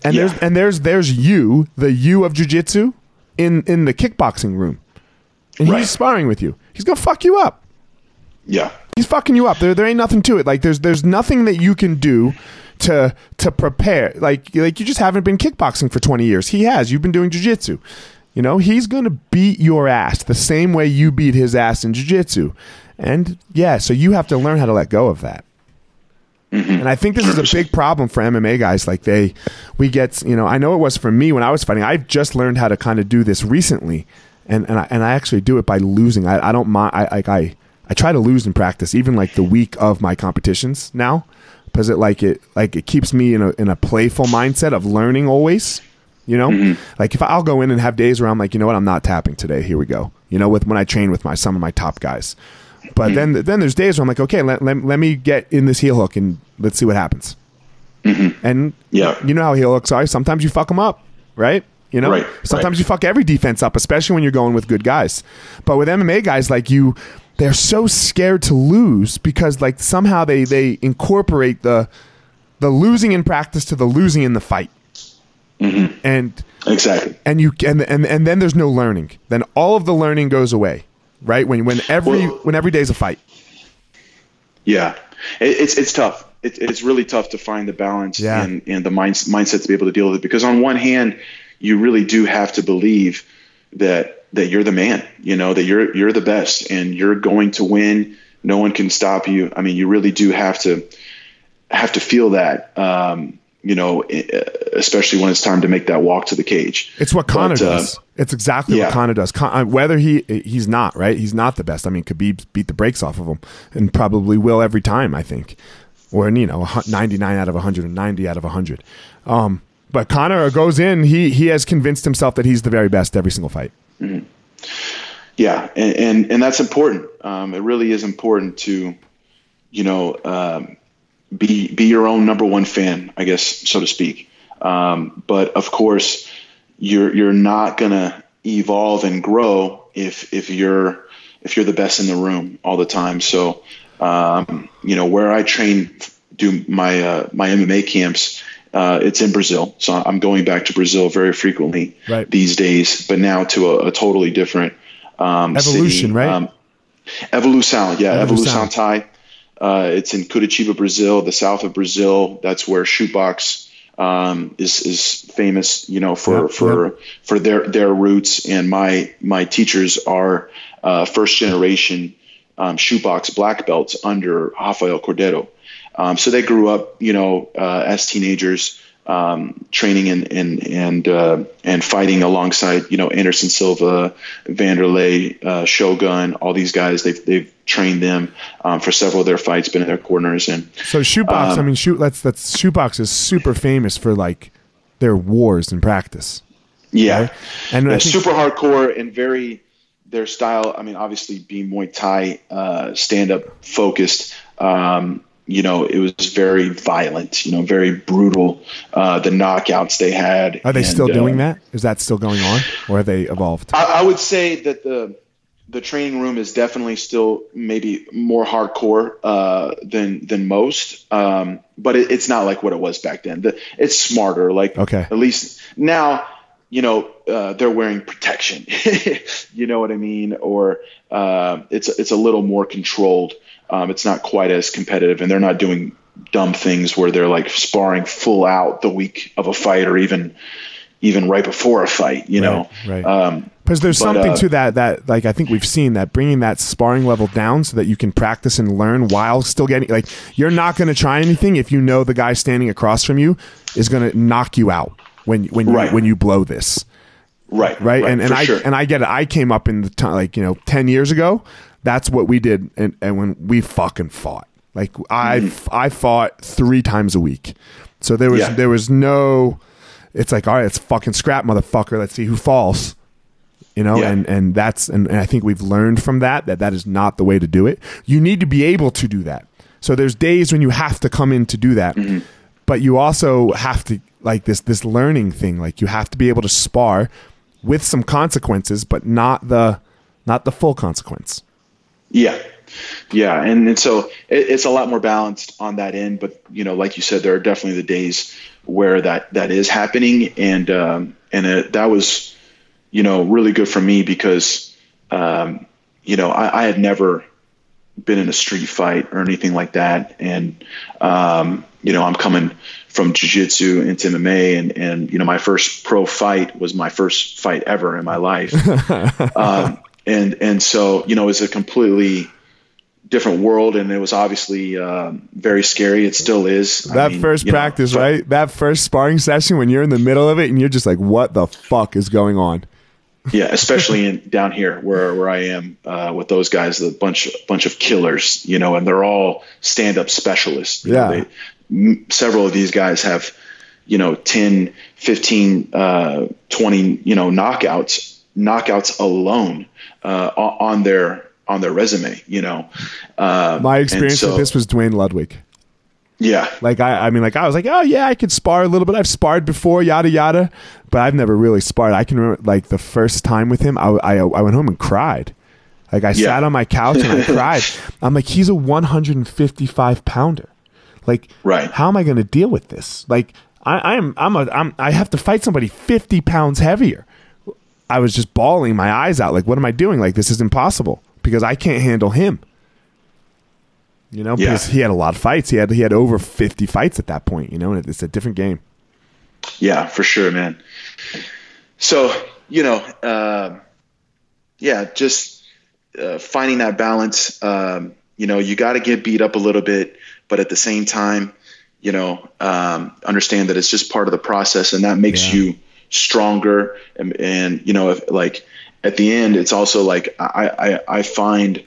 and Mm-hmm. Yeah. there's and there's there's you the you of jiu-jitsu in in the kickboxing room and Right. he's sparring with you he's going to fuck you up Yeah. he's fucking you up. There, there ain't nothing to it. Like there's there's nothing that you can do to to prepare. Like like you just haven't been kickboxing for 20 years. He has. You've been doing jujitsu. You know, he's gonna beat your ass the same way you beat his ass in jujitsu. And yeah, so you have to learn how to let go of that. Mm-hmm. And I think this is a big problem for MMA guys. Like they, we get, you know, I know it was for me when I was fighting. I've just learned how to kind of do this recently, and and I, and I actually do it by losing. I, I don't mind. I like I I try to lose in practice, even like the week of my competitions now, because it like it like it keeps me in a in a playful mindset of learning always. You know, mm-hmm. like if I'll go in and have days where I'm like, you know what, I'm not tapping today. Here we go. You know, with when I train with my some of my top guys. But then mm-hmm. then there's days where I'm like, okay, let, let, let me get in this heel hook and let's see what happens. Mm-hmm. And Yeah. you know how heel hooks are. Sometimes you fuck them up, right? You know, Right, sometimes right. you fuck every defense up, especially when you're going with good guys. But with MMA guys like you, they're so scared to lose because like somehow they they incorporate the the losing in practice to the losing in the fight. Mm-hmm. And Exactly. and you and, and and then there's no learning. Then all of the learning goes away, right? When when every Well- when every day's a fight. Yeah, it, it's it's tough. It, it's really tough to find the balance Yeah. and, and the mind, mindset to be able to deal with it. Because on one hand, you really do have to believe that that you're the man. You know that you're you're the best and you're going to win. No one can stop you. I mean, you really do have to have to feel that. Um, you know, especially when it's time to make that walk to the cage. It's what Conor But, uh, does. It's exactly yeah. what Conor does. Con- uh, whether he he's not right, he's not the best. I mean, Khabib beat the brakes off of him, and probably will every time. I think, or you know, 99 out of 190 out of 100. Um, but Conor goes in. He he has convinced himself that he's the very best every single fight. Mm-hmm. Yeah, and, and, and that's important. Um, it really is important to, you know, um, be be your own number one fan, I guess, so to speak. Um, but of course, you're you're not gonna evolve and grow if if you're if you're the best in the room all the time. So, um, you know, where I train, do my uh, my MMA camps. Uh, it's in Brazil, so I'm going back to Brazil very frequently right. these days. But now to a, a totally different um, evolution, city. right? Um, Evolução, yeah, Evolução Thai. Uh, it's in Curitiba, Brazil, the south of Brazil. That's where Chute Boxe um, is is famous, you know, for Yep, for yep. for their their roots. And my my teachers are uh, first generation um, Chute Boxe black belts under Rafael Cordeiro. Um, so they grew up, you know, uh, as teenagers, um, training and and and uh, and fighting alongside, you know, Anderson Silva, Wanderlei, uh, Shogun, all these guys. They've they've trained them um, for several of their fights, been in their corners, and So Chute Boxe, Um, I mean, shoot. That's that's Chute Boxe is super famous for like their wars in practice. yeah, Right. And think- super hardcore and very their style. I mean, obviously being Muay Thai uh, stand up focused. Um, you know, it was very violent. You know, very brutal. Uh, the knockouts they had. Are they and, still doing uh, that? Is that still going on, or have they evolved? I, I would say that the the training room is definitely still maybe more hardcore uh, than than most, um, but it, it's not like what it was back then. The, it's smarter. Like Okay. at least now, you know, uh, they're wearing protection. *laughs* you know what I mean? Or uh, it's it's a little more controlled. Um, it's not quite as competitive, and they're not doing dumb things where they're like sparring full out the week of a fight, or even even right before a fight. You know, Right, right. Um, Because there's But, something uh, to that that like I think we've seen that bringing that sparring level down so that you can practice and learn while still getting like you're not going to try anything if you know the guy standing across from you is going to knock you out when when you, when you blow this right, right, right and and I sure. and I get it I came up in the time like you know 10 years ago that's what we did and and when we fucking fought like I Mm-hmm. I fought 3 times a week so there was Yeah. there was no it's like all right it's fucking scrap motherfucker let's see who falls you know Yeah. and and that's and, and i think we've learned from that that that is not the way to do it you need to be able to do that so there's days when you have to come in to do that Mm-hmm. but you also have to like this this learning thing like you have to be able to spar with some consequences but not the not the full consequence Yeah, yeah, and and so it, it's a lot more balanced on that end. But you know, like you said, there are definitely the days where that that is happening, and um, and it, that was, you know, really good for me because, um, you know, I, I had never been in a street fight or anything like that, and um, you know, I'm coming from jiu-jitsu into MMA, and and you know, my first pro fight was my first fight ever in my life. *laughs* Um, and and so you know it was a completely different world and it was obviously um, very scary. It still is. I that mean, first you know, practice right? That first sparring session when you're in the middle of it and you're just like what the fuck is going on? Yeah *laughs* especially in down here where where i am uh, with those guys a bunch bunch of killers you know and they're all stand-up specialists. You know, Yeah. they, m- several of these guys have you know 10 15 uh, 20 you know knockouts knockouts alone uh, on their on their resume you know uh, my experience so- with this was Duane Ludwig yeah Like I, I mean, like I was like, oh yeah, I could spar a little bit. I've sparred before, yada yada, but I've never really sparred. I can remember like the first time with him, I, I, I went home and cried. Like I Yeah. sat on my couch and I cried. *laughs* I'm like, he's a 155 pounder. Like, Right. How am I going to deal with this? Like, I, I'm, I'm a, I'm, I have to fight somebody 50 pounds heavier. I was just bawling my eyes out. Like, what am I doing? Like, this is impossible because I can't handle him. You know, Yeah. because he had a lot of fights. He had he had over fifty fights at that point. You know, and it's a different game. Yeah, for sure, man. So you know, uh, yeah, just uh, finding that balance. Um, you know, you got to get beat up a little bit, but at the same time, you know, um, understand that it's just part of the process, and that makes Yeah. you stronger. And, and you know, if, like at the end, it's also like I I, I find.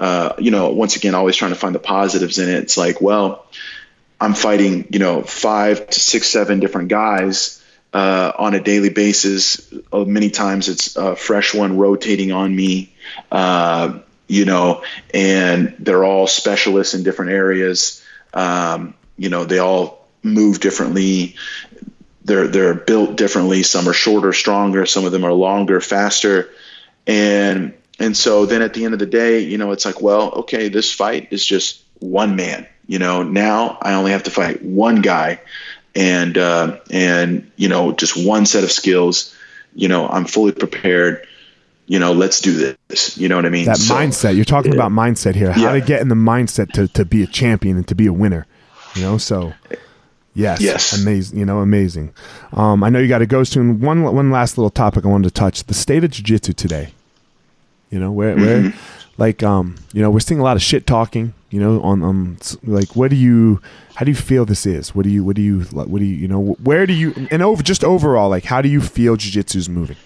Uh, you know, once again, always trying to find the positives in it. It's like, well, I'm fighting, you know, five to six, seven different guys uh, on a daily basis. Uh, many times it's a fresh one rotating on me, uh, you know, and they're all specialists in different areas. Um, you know, they all move differently. They're they're built differently. Some are shorter, stronger. Some of them are longer, faster, and and so then at the end of the day, you know, it's like, well, okay, this fight is just one man. You know, now I only have to fight one guy, and uh, and you know, just one set of skills. You know, I'm fully prepared. You know, let's do this. You know what I mean? That so, mindset. You're talking about mindset here. How yeah. to get in the mindset to to be a champion and to be a winner. You know, so. Yes. Yes. Amazing. You know, amazing. Um, I know you got to go soon. One one last little topic I wanted to touch: the state of jiu-jitsu today. You know, where where mm-hmm. like um, you know, we're seeing a lot of shit talking you know on um like what do you how do you feel this is what do you what do you what do you you know where do you and over just overall like how do you feel jiu-jitsu is moving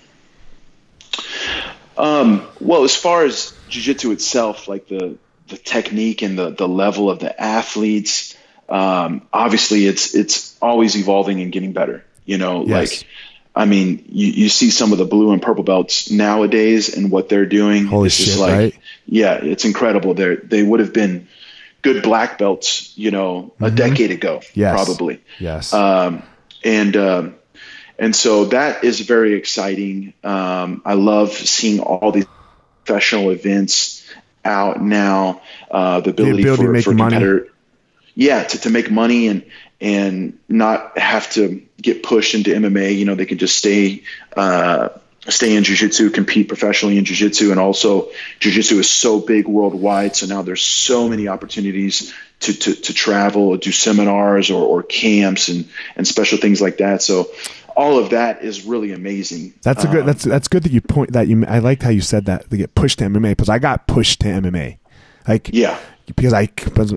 um well as far as jiu-jitsu itself like the the technique and the the level of the athletes um obviously it's it's always evolving and getting better you know yes. like I mean, you, you see some of the blue and purple belts nowadays and what they're doing. Holy it's shit, like, right? Yeah, it's incredible. They they would have been good black belts, you know, a mm-hmm. decade ago, yes. probably. Yes. Um, and um, and so that is very exciting. Um, I love seeing all these professional events out now. Uh, the ability, the ability for, to make for money. Yeah, to, to make money and and not have to get pushed into MMA. You know, they can just stay. Uh, stay in jiu-jitsu compete professionally in jiu-jitsu and also jiu-jitsu is so big worldwide so now there's so many opportunities to, to, to travel do seminars or, or camps and, and special things like that so all of that is really amazing that's a good um, that's that's good that you point that you i liked how you said that to get pushed to mma because i got pushed to mma like yeah because i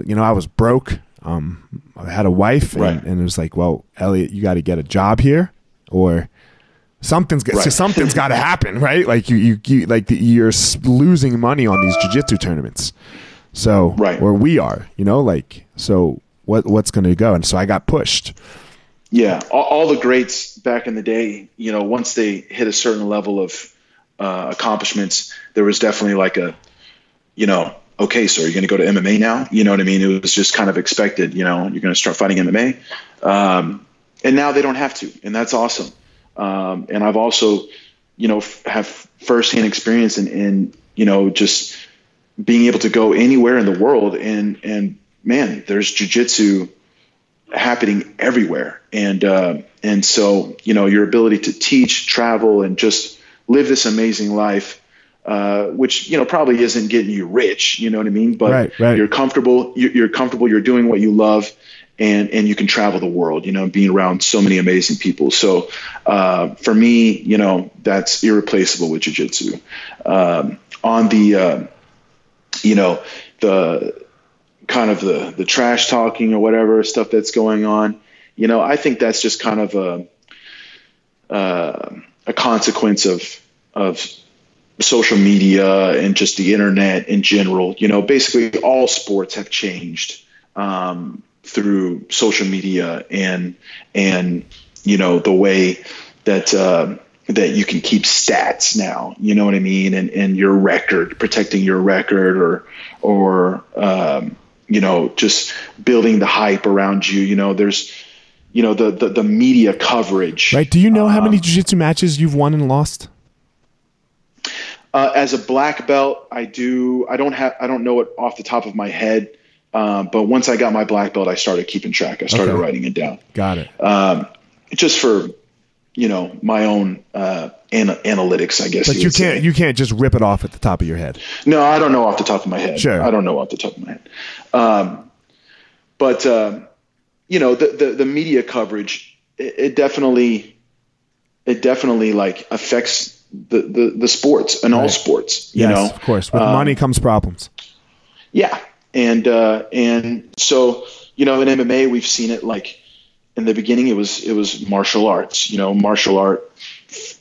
you know i was broke um i had a wife and, right. and it was like well Eliot you got to get a job here or something's right. so something's got to happen, right? Like you, you, you like the, you're losing money on these jiu-jitsu tournaments. So, right. where we are, you know, like so what what's going to go? And so I got pushed. Yeah, all, all, the greats back in the day, you know, once they hit a certain level of uh, accomplishments, there was definitely like a, you know, okay, so are you going to go to MMA now? You know what I mean? It was just kind of expected. You know, you're going to start fighting MMA, um, and now they don't have to, and that's awesome. Um, and I've also, you know, f- have firsthand experience in, in, you know, just being able to go anywhere in the world and, and man, there's jujitsu happening everywhere. And, uh, and so, you know, your ability to teach, travel, and just live this amazing life, uh, which, you know, probably isn't getting you rich, you know what I mean? But right, right. you're comfortable, you're, you're comfortable, you're doing what you love and and you can travel the world you know being around so many amazing people so uh, for me you know that's irreplaceable with jiu-jitsu um, on the uh, you know the kind of the the trash talking or whatever stuff that's going on you know i think that's just kind of a uh, a consequence of of social media and just the internet in general you know basically all sports have changed um, through social media and and you know the way that uh, that you can keep stats now. You know what I mean, and and your record, protecting your record, or or um, you know just building the hype around you. You know, there's you know the the, the media coverage. Right. Do you know how many um, jiu-jitsu matches you've won and lost? Uh, as a black belt, I do. I don't have. I don't know it off the top of my head. Um, but once I got my black belt, I started keeping track. I started okay. writing it down. Got it. Um, just for you know my own uh, ana- analytics, I guess. But you, you can't say. you can't just rip it off at the top of your head. No, I don't know off the top of my head. Sure, I don't know off the top of my head. Um, but uh, you know the, the, the media coverage it, it, definitely it definitely like affects the the, the sports and right. all sports. You yes, know, of course, with money um, comes problems. Yeah, and uh, and so you know in MMA we've seen it like in the beginning it was it was martial arts you know martial art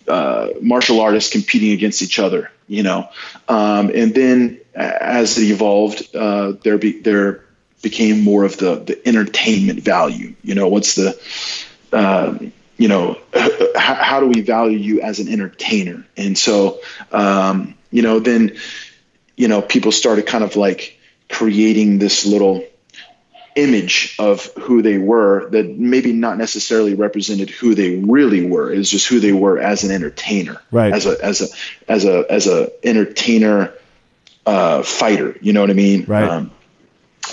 uh, martial artists competing against each other you know um, and then as it evolved uh, there be there became more of the the entertainment value. You know, what's the um, you know, how, how, do we value you as an entertainer? And so, um, you know, then, you know, people started kind of like creating this little image of who they were that maybe not necessarily represented who they really were. It's just who they were as an entertainer, right? As a as a as a as a entertainer uh, fighter. You know what I mean? Right. Um,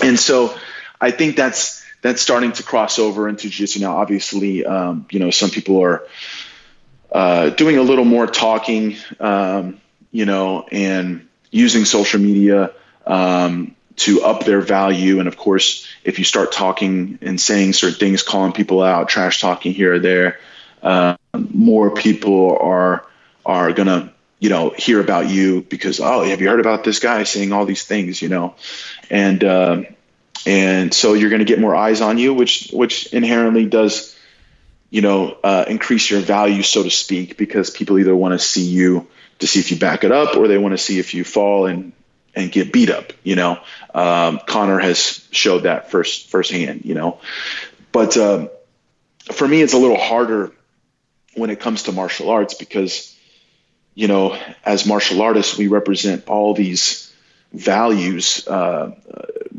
and so I think that's that's starting to cross over into jiu-jitsu now. Obviously, um, you know, some people are uh, doing a little more talking, um, you know, and using social media um, to up their value. And of course, if you start talking and saying certain things, calling people out, trash talking here or there, uh, more people are are gonna you know hear about you because oh have you heard about this guy saying all these things you know and uh, and so you're going to get more eyes on you, which which inherently does, you know, uh, increase your value, so to speak, because people either want to see you to see if you back it up, or they want to see if you fall and and get beat up. You know, um, Conor has showed that first firsthand. You know, but um, for me, it's a little harder when it comes to martial arts because, you know, as martial artists, we represent all these values uh,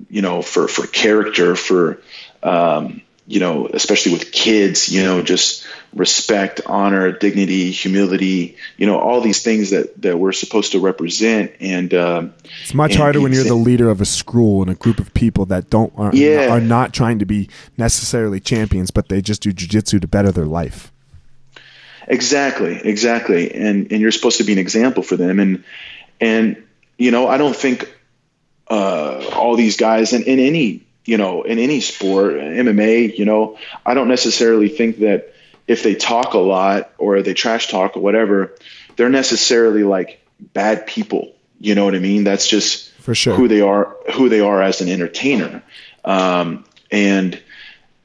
you know, for for character, for um, you know, especially with kids, you know, just respect, honor, dignity, humility, you know, all these things that that we're supposed to represent. And um, it's much and harder when you're the leader of a school and a group of people that don't are, yeah. are not trying to be necessarily champions, but they just do jujitsu to better their life. Exactly, exactly, and and you're supposed to be an example for them, and and you know, I don't think uh, all these guys and in any you know in any sport mma you know i don't necessarily think that if they talk a lot or they trash talk or whatever they're necessarily like bad people. You know what i mean? That's just for sure. who they are who they are as an entertainer. Um, and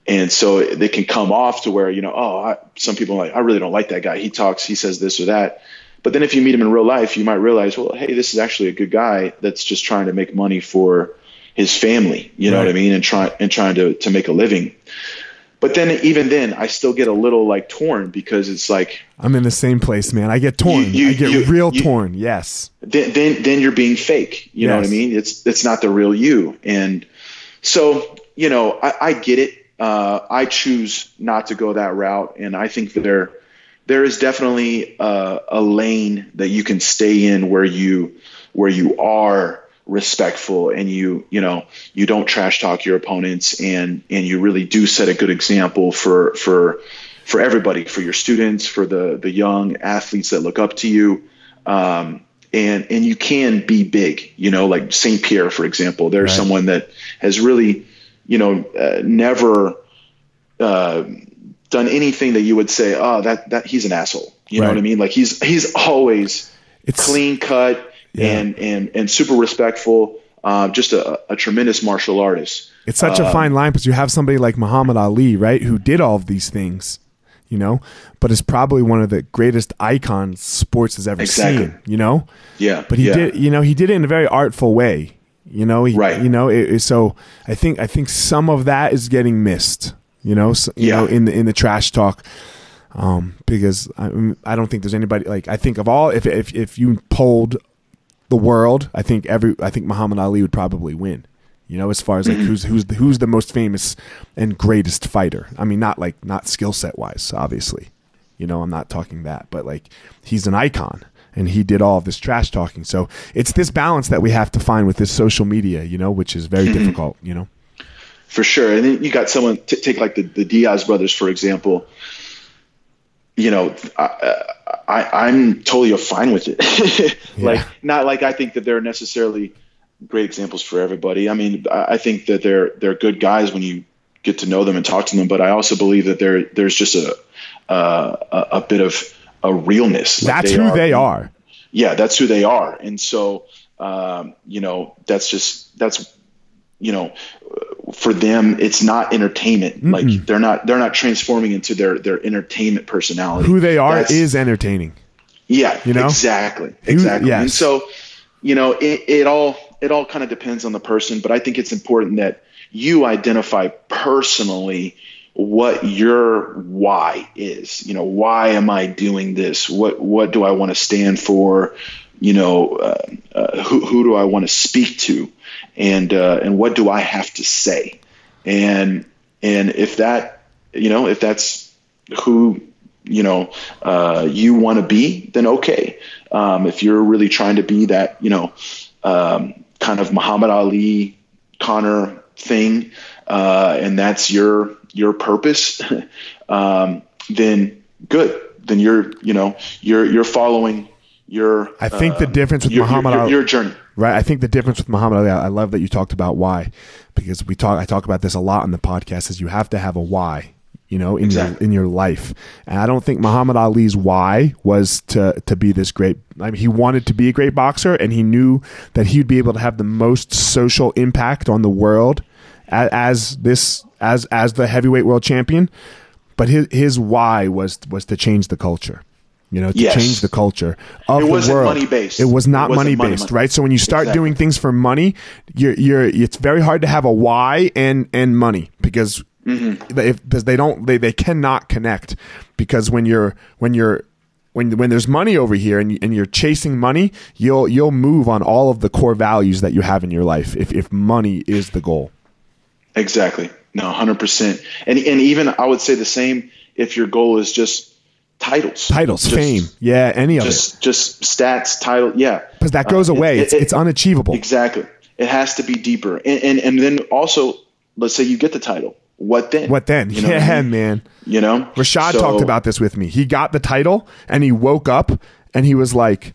and so they can come off to where you know oh I, some people are like i really don't like that guy. He talks he says this or that but then if you meet him in real life, you might realize, well, hey, this is actually a good guy that's just trying to make money for his family. You know right. what I mean? And try and trying to to make a living. But then even then, I still get a little like torn because it's like I'm in the same place, man. I get torn. You, you, I get you, real torn. Yes. Then, then then you're being fake. You yes. know what I mean? It's it's not the real you. And so you know, I, I get it. Uh, I choose not to go that route, and I think that there there is definitely a, a lane that you can stay in where you where you are respectful and you you know you don't trash talk your opponents and and you really do set a good example for for for everybody for your students for the the young athletes that look up to you um, and and you can be big you know like St. Pierre for example there's right. someone that has really you know uh, never uh, done anything that you would say, oh, that that he's an asshole. You right. know what I mean? Like he's he's always it's, clean cut yeah. and and and super respectful. Uh, just a, a, tremendous martial artist. It's such a fine line because you have somebody like Muhammad Ali, right, who did all of these things, you know, but is probably one of the greatest icons sports has ever exactly. seen, you know. Yeah. But he yeah. did, you know, he did it in a very artful way, you know. He, right. You know, it, it, so I think I think some of that is getting missed you know, so, you yeah. know, in the in the trash talk. Um, because I, I don't think there's anybody like I think of all if if if you polled the world, I think every I think Muhammad Ali would probably win. You know, as far as like mm-hmm. who's who's who's the most famous and greatest fighter. I mean, not like not skill set wise, obviously. You know, I'm not talking that, but like he's an icon and he did all of this trash talking. So it's this balance that we have to find with this social media, you know, which is very mm-hmm. difficult, you know for sure. And then you got someone t- take like the, the Diaz brothers for example. You know, I, I am totally fine with it. *laughs* yeah. Like not like I think that they're necessarily great examples for everybody. I mean, I, think that they're they're good guys when you get to know them and talk to them. But I also believe that there there's just a uh, a, a bit of a realness. That's they who are, they are. Yeah, that's who they are. And so, um, you know, that's just that's you know for them it's not entertainment Mm-mm. like they're not they're not transforming into their their entertainment personality who they are That's, is entertaining yeah you know exactly exactly yes. and so you know it, it all it all kind of depends on the person, but I think it's important that you identify personally what your why is. You know, why am I doing this? What what do I want to stand for? You know, uh, uh, who who do I want to speak to, and uh, and what do I have to say? And and if that you know if that's who you know uh, you want to be, then okay. Um, if you're really trying to be that, you know, um, kind of Muhammad Ali, Conor thing, uh, and that's your your purpose, *laughs* um, then good. Then you're you know you're you're following your. I think the um, difference with your, Muhammad your, Ali, your journey. right? I think the difference with Muhammad Ali, I love that you talked about why, because we talk. I talk about this a lot on the podcast. Is you have to have a why, you know, in your in your life. And I don't think Muhammad Ali's why was to to be this great. I mean, he wanted to be a great boxer, and he knew that he'd be able to have the most social impact on the world as, as this as as the heavyweight world champion. But his his why was was to change the culture. You know, to Yes. change the culture of It the wasn't world. money-based. It was not It money money- based, money. right? So when you start Exactly. doing things for money, you're you're it's very hard to have a why and and money because Mm-hmm. if because they don't they, they cannot connect because when you're when you're when when there's money over here and, and you're chasing money, you'll you'll move on all of the core values that you have in your life if if money is the goal. Exactly. No, hundred percent. And and even I would say the same if your goal is just titles, Titles, Just- fame, yeah, any of it. just just stats, title, yeah. Because that goes Uh, away. it- it's it- it's unachievable. Exactly. It has to be deeper, and, and and then also, let's say you get the title. What then? What then? You know what I *laughs* mean? man. You know, Rashad So- talked about this with me. He got the title and he woke up and he was like,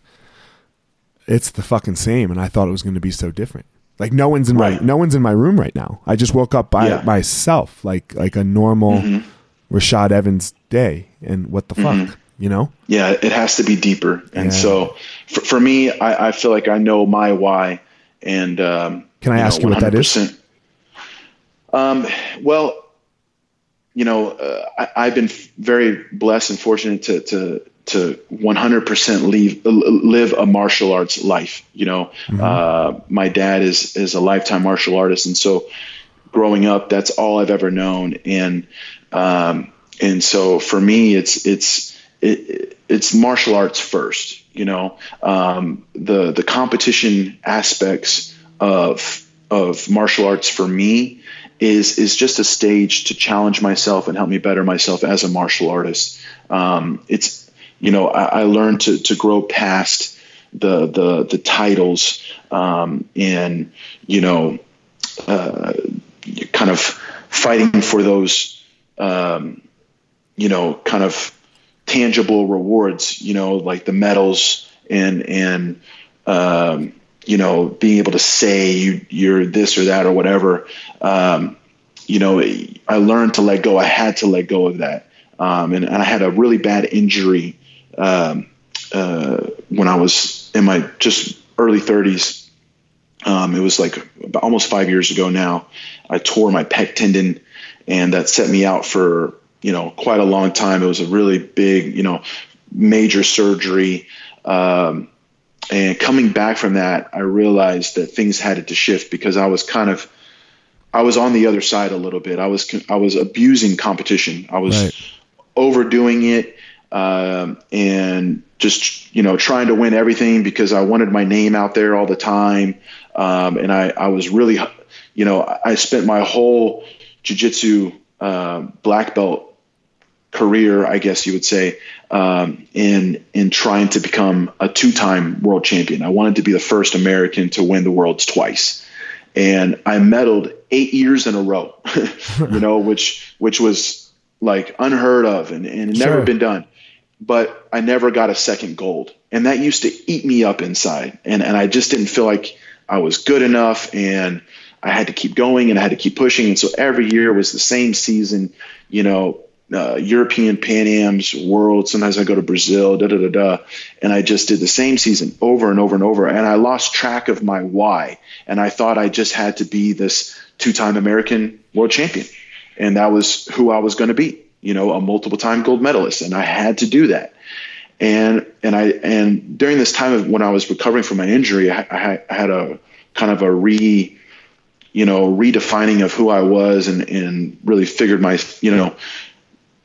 "It's the fucking same." And I thought it was going to be so different. Like no one's in my no one's in my room right now. I just woke up by Yeah. myself, like like a normal Mm-hmm. Rashad Evans day. And what the fuck, you know? Yeah, it has to be deeper. And Yeah. so, for, for me, I, I feel like I know my why. And um, Can I ask you what that is? Um, well, you know, uh, I, I've been f- very blessed and fortunate to to to 100% leave, live a martial arts life. You know, uh, my dad is is a lifetime martial artist, and so growing up, that's all I've ever known. And um, and so for me, it's it's it, it's martial arts first. You know, um, the the competition aspects of of martial arts for me is is just a stage to challenge myself and help me better myself as a martial artist. Um, it's you know I, I learned to to grow past the the the titles um, and you know uh, kind of fighting for those um, you know kind of tangible rewards you know like the medals and and um, you know being able to say you you're this or that or whatever. Um, you know I learned to let go. I had to let go of that. Um, and, and I had a really bad injury um, uh, when I was in my just early 30s um, it was like almost five years ago now. I tore my pec tendon, and that set me out for you know quite a long time. It was a really big, you know, major surgery. Um, and coming back from that, I realized that things had to shift because I was kind of, I was on the other side a little bit. I was I was abusing competition. I was Right. overdoing it um, and just you know trying to win everything because I wanted my name out there all the time. Um, and I, I was really, you know, I spent my whole jujitsu uh, black belt career, I guess you would say, um, in in trying to become a two-time world champion. I wanted to be the first American to win the worlds twice, and I medaled eight years in a row. *laughs* you know, which which was like unheard of and, and Sure. never been done. But I never got a second gold, and that used to eat me up inside, and and I just didn't feel like I was good enough, and I had to keep going and I had to keep pushing, and so every year was the same season, you know, uh, European Pan Am's World. Sometimes I go to Brazil, da da da da, and I just did the same season over and over and over, and I lost track of my why, and I thought I just had to be this two-time American world champion, and that was who I was going to be, you know, a multiple-time gold medalist, and I had to do that. And and I and during this time of when I was recovering from my injury, I, I had a kind of a re, you know, redefining of who I was and, and really figured my, you know,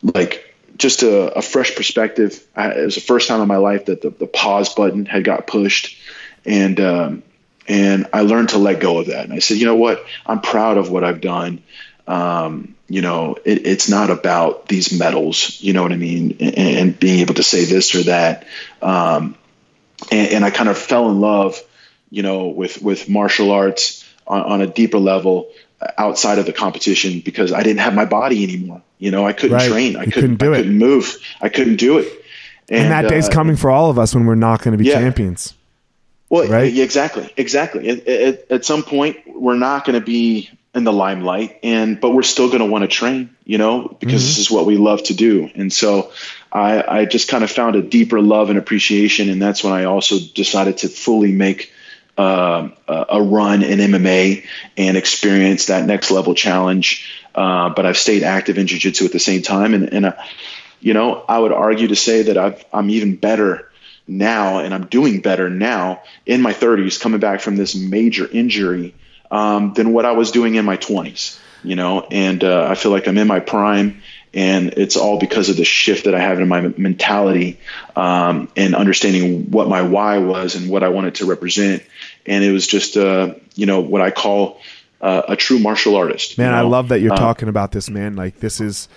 like just a, a fresh perspective. I, it was the first time in my life that the, the pause button had got pushed. And, um, and I learned to let go of that. And I said, you know what? I'm proud of what I've done. Um, you know, it, it's not about these medals, you know what I mean? And, and being able to say this or that. Um, and, and, I kind of fell in love, you know, with, with martial arts on, on, a deeper level outside of the competition because I didn't have my body anymore. You know, I couldn't right. train. I couldn't, couldn't, do I it. couldn't move. I couldn't do it. And, and that day's uh, coming for all of us when we're not going to be yeah. champions. Well, right? exactly, exactly. At some point, we're not going to be in the limelight, and but we're still going to want to train, you know, because mm-hmm. this is what we love to do. And so, I, I just kind of found a deeper love and appreciation, and that's when I also decided to fully make uh, a run in MMA and experience that next level challenge. Uh, but I've stayed active in jiu-jitsu at the same time, and, and uh, you know, I would argue to say that I've, I'm even better now and I'm doing better now in my 30s coming back from this major injury um, than what I was doing in my 20s you know and uh, I feel like I'm in my prime and it's all because of the shift that I have in my mentality um, and understanding what my why was and what I wanted to represent. And it was just uh, you know what I call uh, a true martial artist man you know? I love that you're uh, talking about this man. Like this is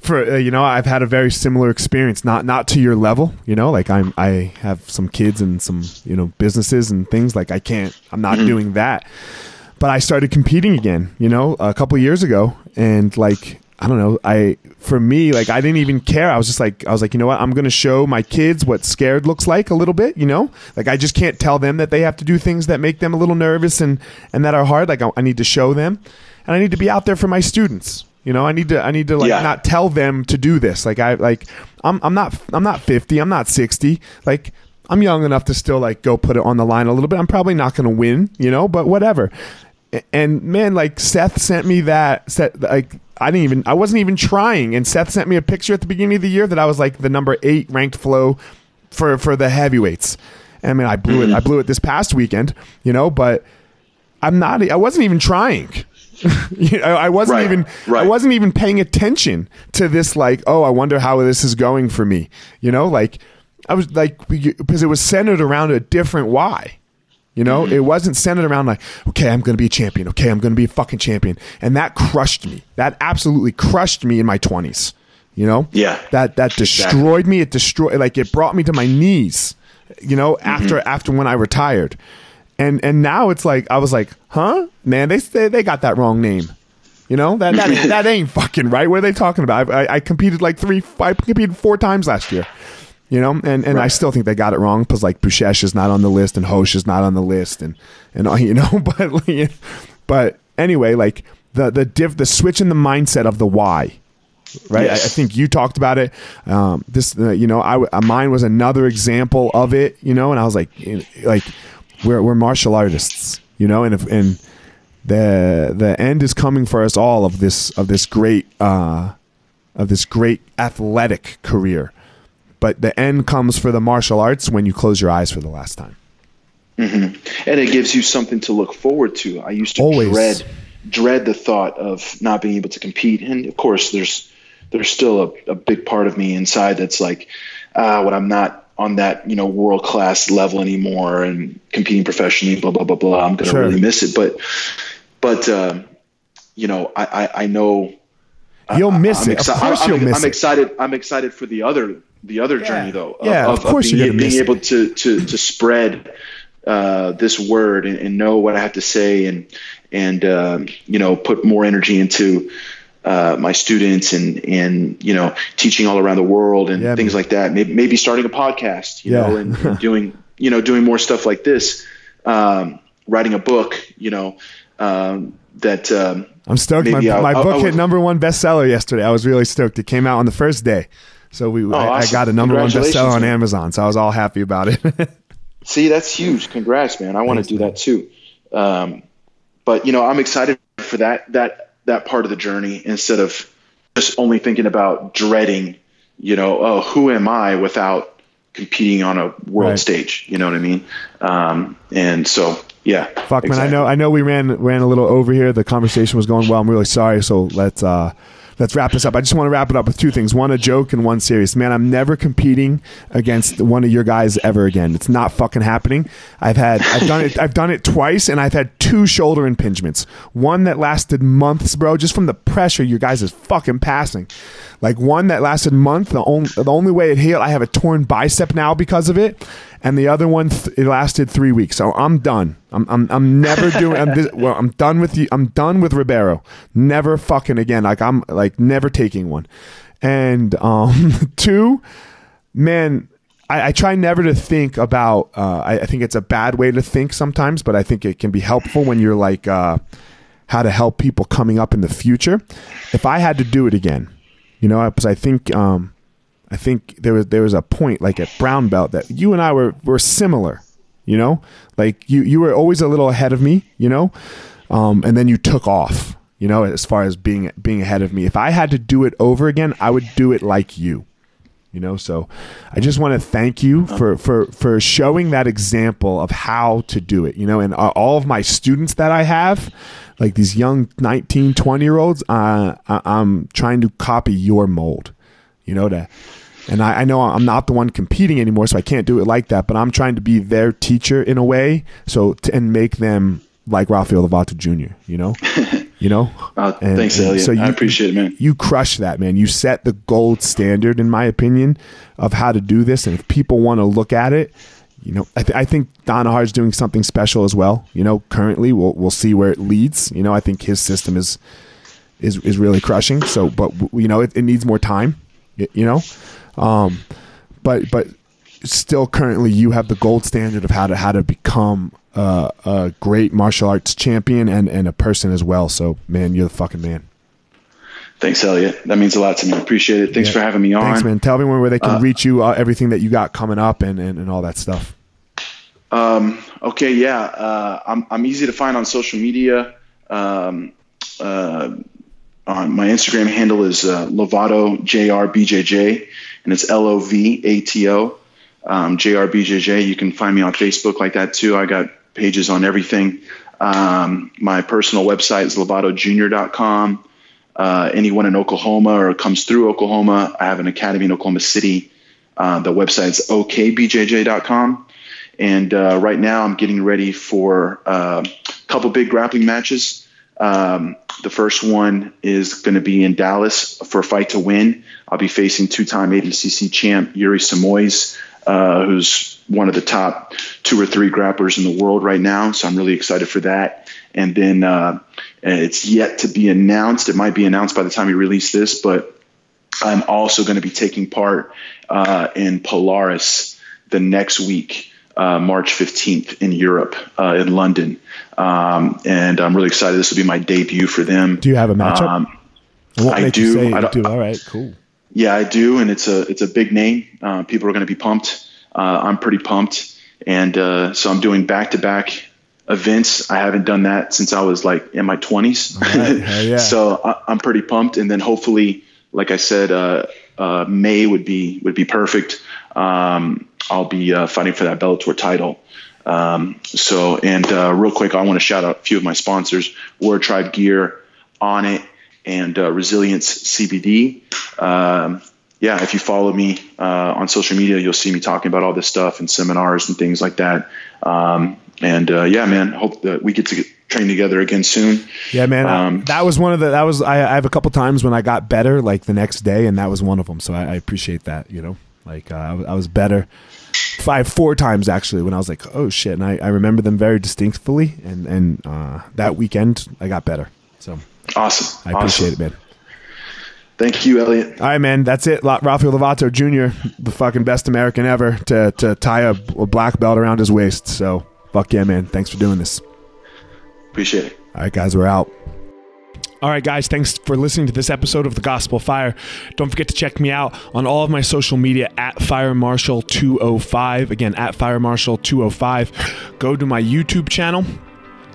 for uh, you know I've had a very similar experience not not to your level you know? Like I'm I have some kids and some you know businesses and things. Like I can't I'm not mm-hmm. doing that. But I started competing again you know a couple years ago. And like I don't know I for me like I didn't even care I was just like I was like you know what I'm going to show my kids what scared looks like a little bit you know like I just can't tell them that they have to do things that make them a little nervous and and that are hard like I, I need to show them and I need to be out there for my students you know, I need to I need to like yeah. not tell them to do this. Like I like I'm I'm not I'm not 50, I'm not 60. Like I'm young enough to still like go put it on the line a little bit. I'm probably not going to win, you know, but whatever. And man, like Seth sent me that set like I didn't even I wasn't even trying and Seth sent me a picture at the beginning of the year that I was like the number 8 ranked flow for for the heavyweights. I mean, I blew it I blew it this past weekend, you know, but I'm not I wasn't even trying *laughs* you know, I wasn't right, even right. I wasn't even paying attention to this. Like, oh, I wonder how this is going for me. You know, like I was like because it was centered around a different why. You know, mm-hmm. it wasn't centered around like, okay, I'm going to be a champion. Okay, I'm going to be a fucking champion, and that crushed me. That absolutely crushed me in my 20s. You know, yeah, that that destroyed exactly. me. It destroyed like it brought me to my knees. You know, mm-hmm. after after when I retired and and now it's like I was like, huh, man, they they, they got that wrong name. You know that that *laughs* that ain't fucking right. What are they talking about? I, I, I competed like three, I competed four times last year. You know, and, and right. I still think they got it wrong because like Buchecha is not on the list and Hosh is not on the list and and *laughs* you know, *laughs* but but anyway, like the the diff the switch in the mindset of the why right? Yes. I, I, think you talked about it. Um, this, uh, you know, I mine was another example of it, you know, and I was like, like we're we're martial artists, you know, and if, and the the end is coming for us all of this of this great uh, of this great athletic career, but the end comes for the martial arts when you close your eyes for the last time. Mm-hmm. And it gives you something to look forward to. I used to Always. dread dread the thought of not being able to compete, and of course, there's there's still a, a big part of me inside that's like, uh, when I'm not on that you know world class level anymore and competing professionally. Blah blah blah blah. I'm gonna sure. really miss it, but but um, you know I I, I know you'll miss I'm it. Exci- of course, I'm, you'll miss I'm excited. I'm excited for the other the other yeah. journey though. Yeah, of, of course of being, being able to to to spread uh, this word and, and, know what I have to say and and um, you know put more energy into uh, my students and and you know teaching all around the world and yeah, things man. like that. Maybe, maybe starting a podcast, you yeah. know, and, *laughs* and, doing you know doing more stuff like this. Um, writing a book, you know, um, that. Um, I'm stoked. My, my book hit number one bestseller yesterday. I was really stoked. It came out on the first day, so we oh, I, awesome. I, got a number one bestseller on Amazon. So I was all happy about it. *laughs* See, that's huge. Congrats, man. I want to do man. that too. Um, but you know, I'm excited for that. That that part of the journey instead of just only thinking about dreading, you know, oh, who am I without competing on a world right. stage? You know what I mean? Um, and so Yeah. Fuck, man. I know. I know. We ran ran a little over here. The conversation was going well. I'm really sorry. So let's uh, let's wrap this up. I just want to wrap it up with two things: one a joke and one serious. Man, I'm never competing against one of your guys ever again. It's not fucking happening. I've had I've done it I've done it twice, and I've had two shoulder impingements. One that lasted months, bro, just from the pressure your guys is fucking passing. Like one that lasted a month. The only the only way it healed, I have a torn bicep now because of it and the other one th- it lasted three weeks. So I'm done. I'm I'm, I'm never *laughs* doing. I'm this, well, I'm done with you. I'm done with Ribeiro. Never fucking again. Like I'm like never taking one. And um, *laughs* two, man. I, I try never to think about. Uh, I, I, think it's a bad way to think sometimes, but I think it can be helpful when you're like uh, how to help people coming up in the future. If I had to do it again, you know, because I think um, I think there was there was a point like at brown belt that you and I were were similar, you know, like you you were always a little ahead of me, you know, um, and then you took off, you know, as far as being being ahead of me. If I had to do it over again, I would do it like you, you know. So I just want to thank you for for for showing that example of how to do it, you know, and all of my students that I have. Like these young 19, 20 year olds, uh, I'm trying to copy your mold, you know, that and I, I, know I'm not the one competing anymore, so I can't do it like that. But I'm trying to be their teacher in a way, so to, and make them like Rafael Lovato Jr. You know, *laughs* you know. Uh, and, thanks, and Eliot. So you, I appreciate it, man. You crush that, man. You set the gold standard, in my opinion, of how to do this. And if people want to look at it, you know, I, th- I think is doing something special as well. You know, currently we'll we'll see where it leads. You know, I think his system is is is really crushing. So, but you know, it, it needs more time. You know, um, but but still, currently, you have the gold standard of how to how to become uh, a great martial arts champion and and a person as well. So, man, you're the fucking man. Thanks, Eliot. That means a lot to me. I appreciate it. Thanks yeah. for having me on. Thanks, man. Tell me where they can uh, reach you, uh, everything that you got coming up, and, and, and all that stuff. Um, okay, yeah. Uh, I'm, I'm easy to find on social media. Um, uh, on my Instagram handle is uh, Lovato JRBJJ, and it's L O V A T O um, JRBJJ. You can find me on Facebook like that too. I got pages on everything. Um, my personal website is lovatojr.com. Uh, anyone in Oklahoma or comes through Oklahoma, I have an academy in Oklahoma City. Uh, the website's okbjj.com. And uh, right now, I'm getting ready for uh, a couple big grappling matches. Um, the first one is going to be in Dallas for a fight to win. I'll be facing two-time ADCC champ Yuri Simoes, uh, who's one of the top two or three grapplers in the world right now. So I'm really excited for that. And then uh, it's yet to be announced. It might be announced by the time we release this, but I'm also going to be taking part uh, in Polaris the next week uh, March 15th in Europe, uh, in London. Um, and I'm really excited. This will be my debut for them. Do you have a matchup? Um, I do. I do. All right, cool. Yeah, I do, and it's a it's a big name. Uh, people are going to be pumped. Uh, I'm pretty pumped, and uh, so I'm doing back to back events. I haven't done that since I was like in my 20s. Right. *laughs* yeah. so I, am pretty pumped, and then hopefully, like I said, uh, May would be would be perfect. Um, I'll be uh, fighting for that Bellator title. Um, so, and uh, real quick, I want to shout out a few of my sponsors: War Tribe Gear, Onnit, and uh, Resilience CBD. Um, yeah, if you follow me uh, on social media, you'll see me talking about all this stuff and seminars and things like that. Um, and uh, yeah, man, hope that we get to get, train together again soon. Yeah, man, um, that was one of the that was I, I, have a couple times when I got better, like the next day, and that was one of them. So I, I appreciate that. You know, like uh, I, I was better five four times actually when I was like, oh shit, and I, I remember them very distinctly, and and uh, that weekend I got better. So awesome, I appreciate awesome. it, man. Thank you, Eliot. All right, man. That's it. Rafael Lovato Jr., the fucking best American ever to to tie a, a black belt around his waist. So fuck yeah, man. Thanks for doing this. Appreciate it. All right, guys, we're out. All right, guys, thanks for listening to this episode of The Gospel Fire. Don't forget to check me out on all of my social media at Fire Marshal 205. Again, at Fire Marshal 205. Go to my YouTube channel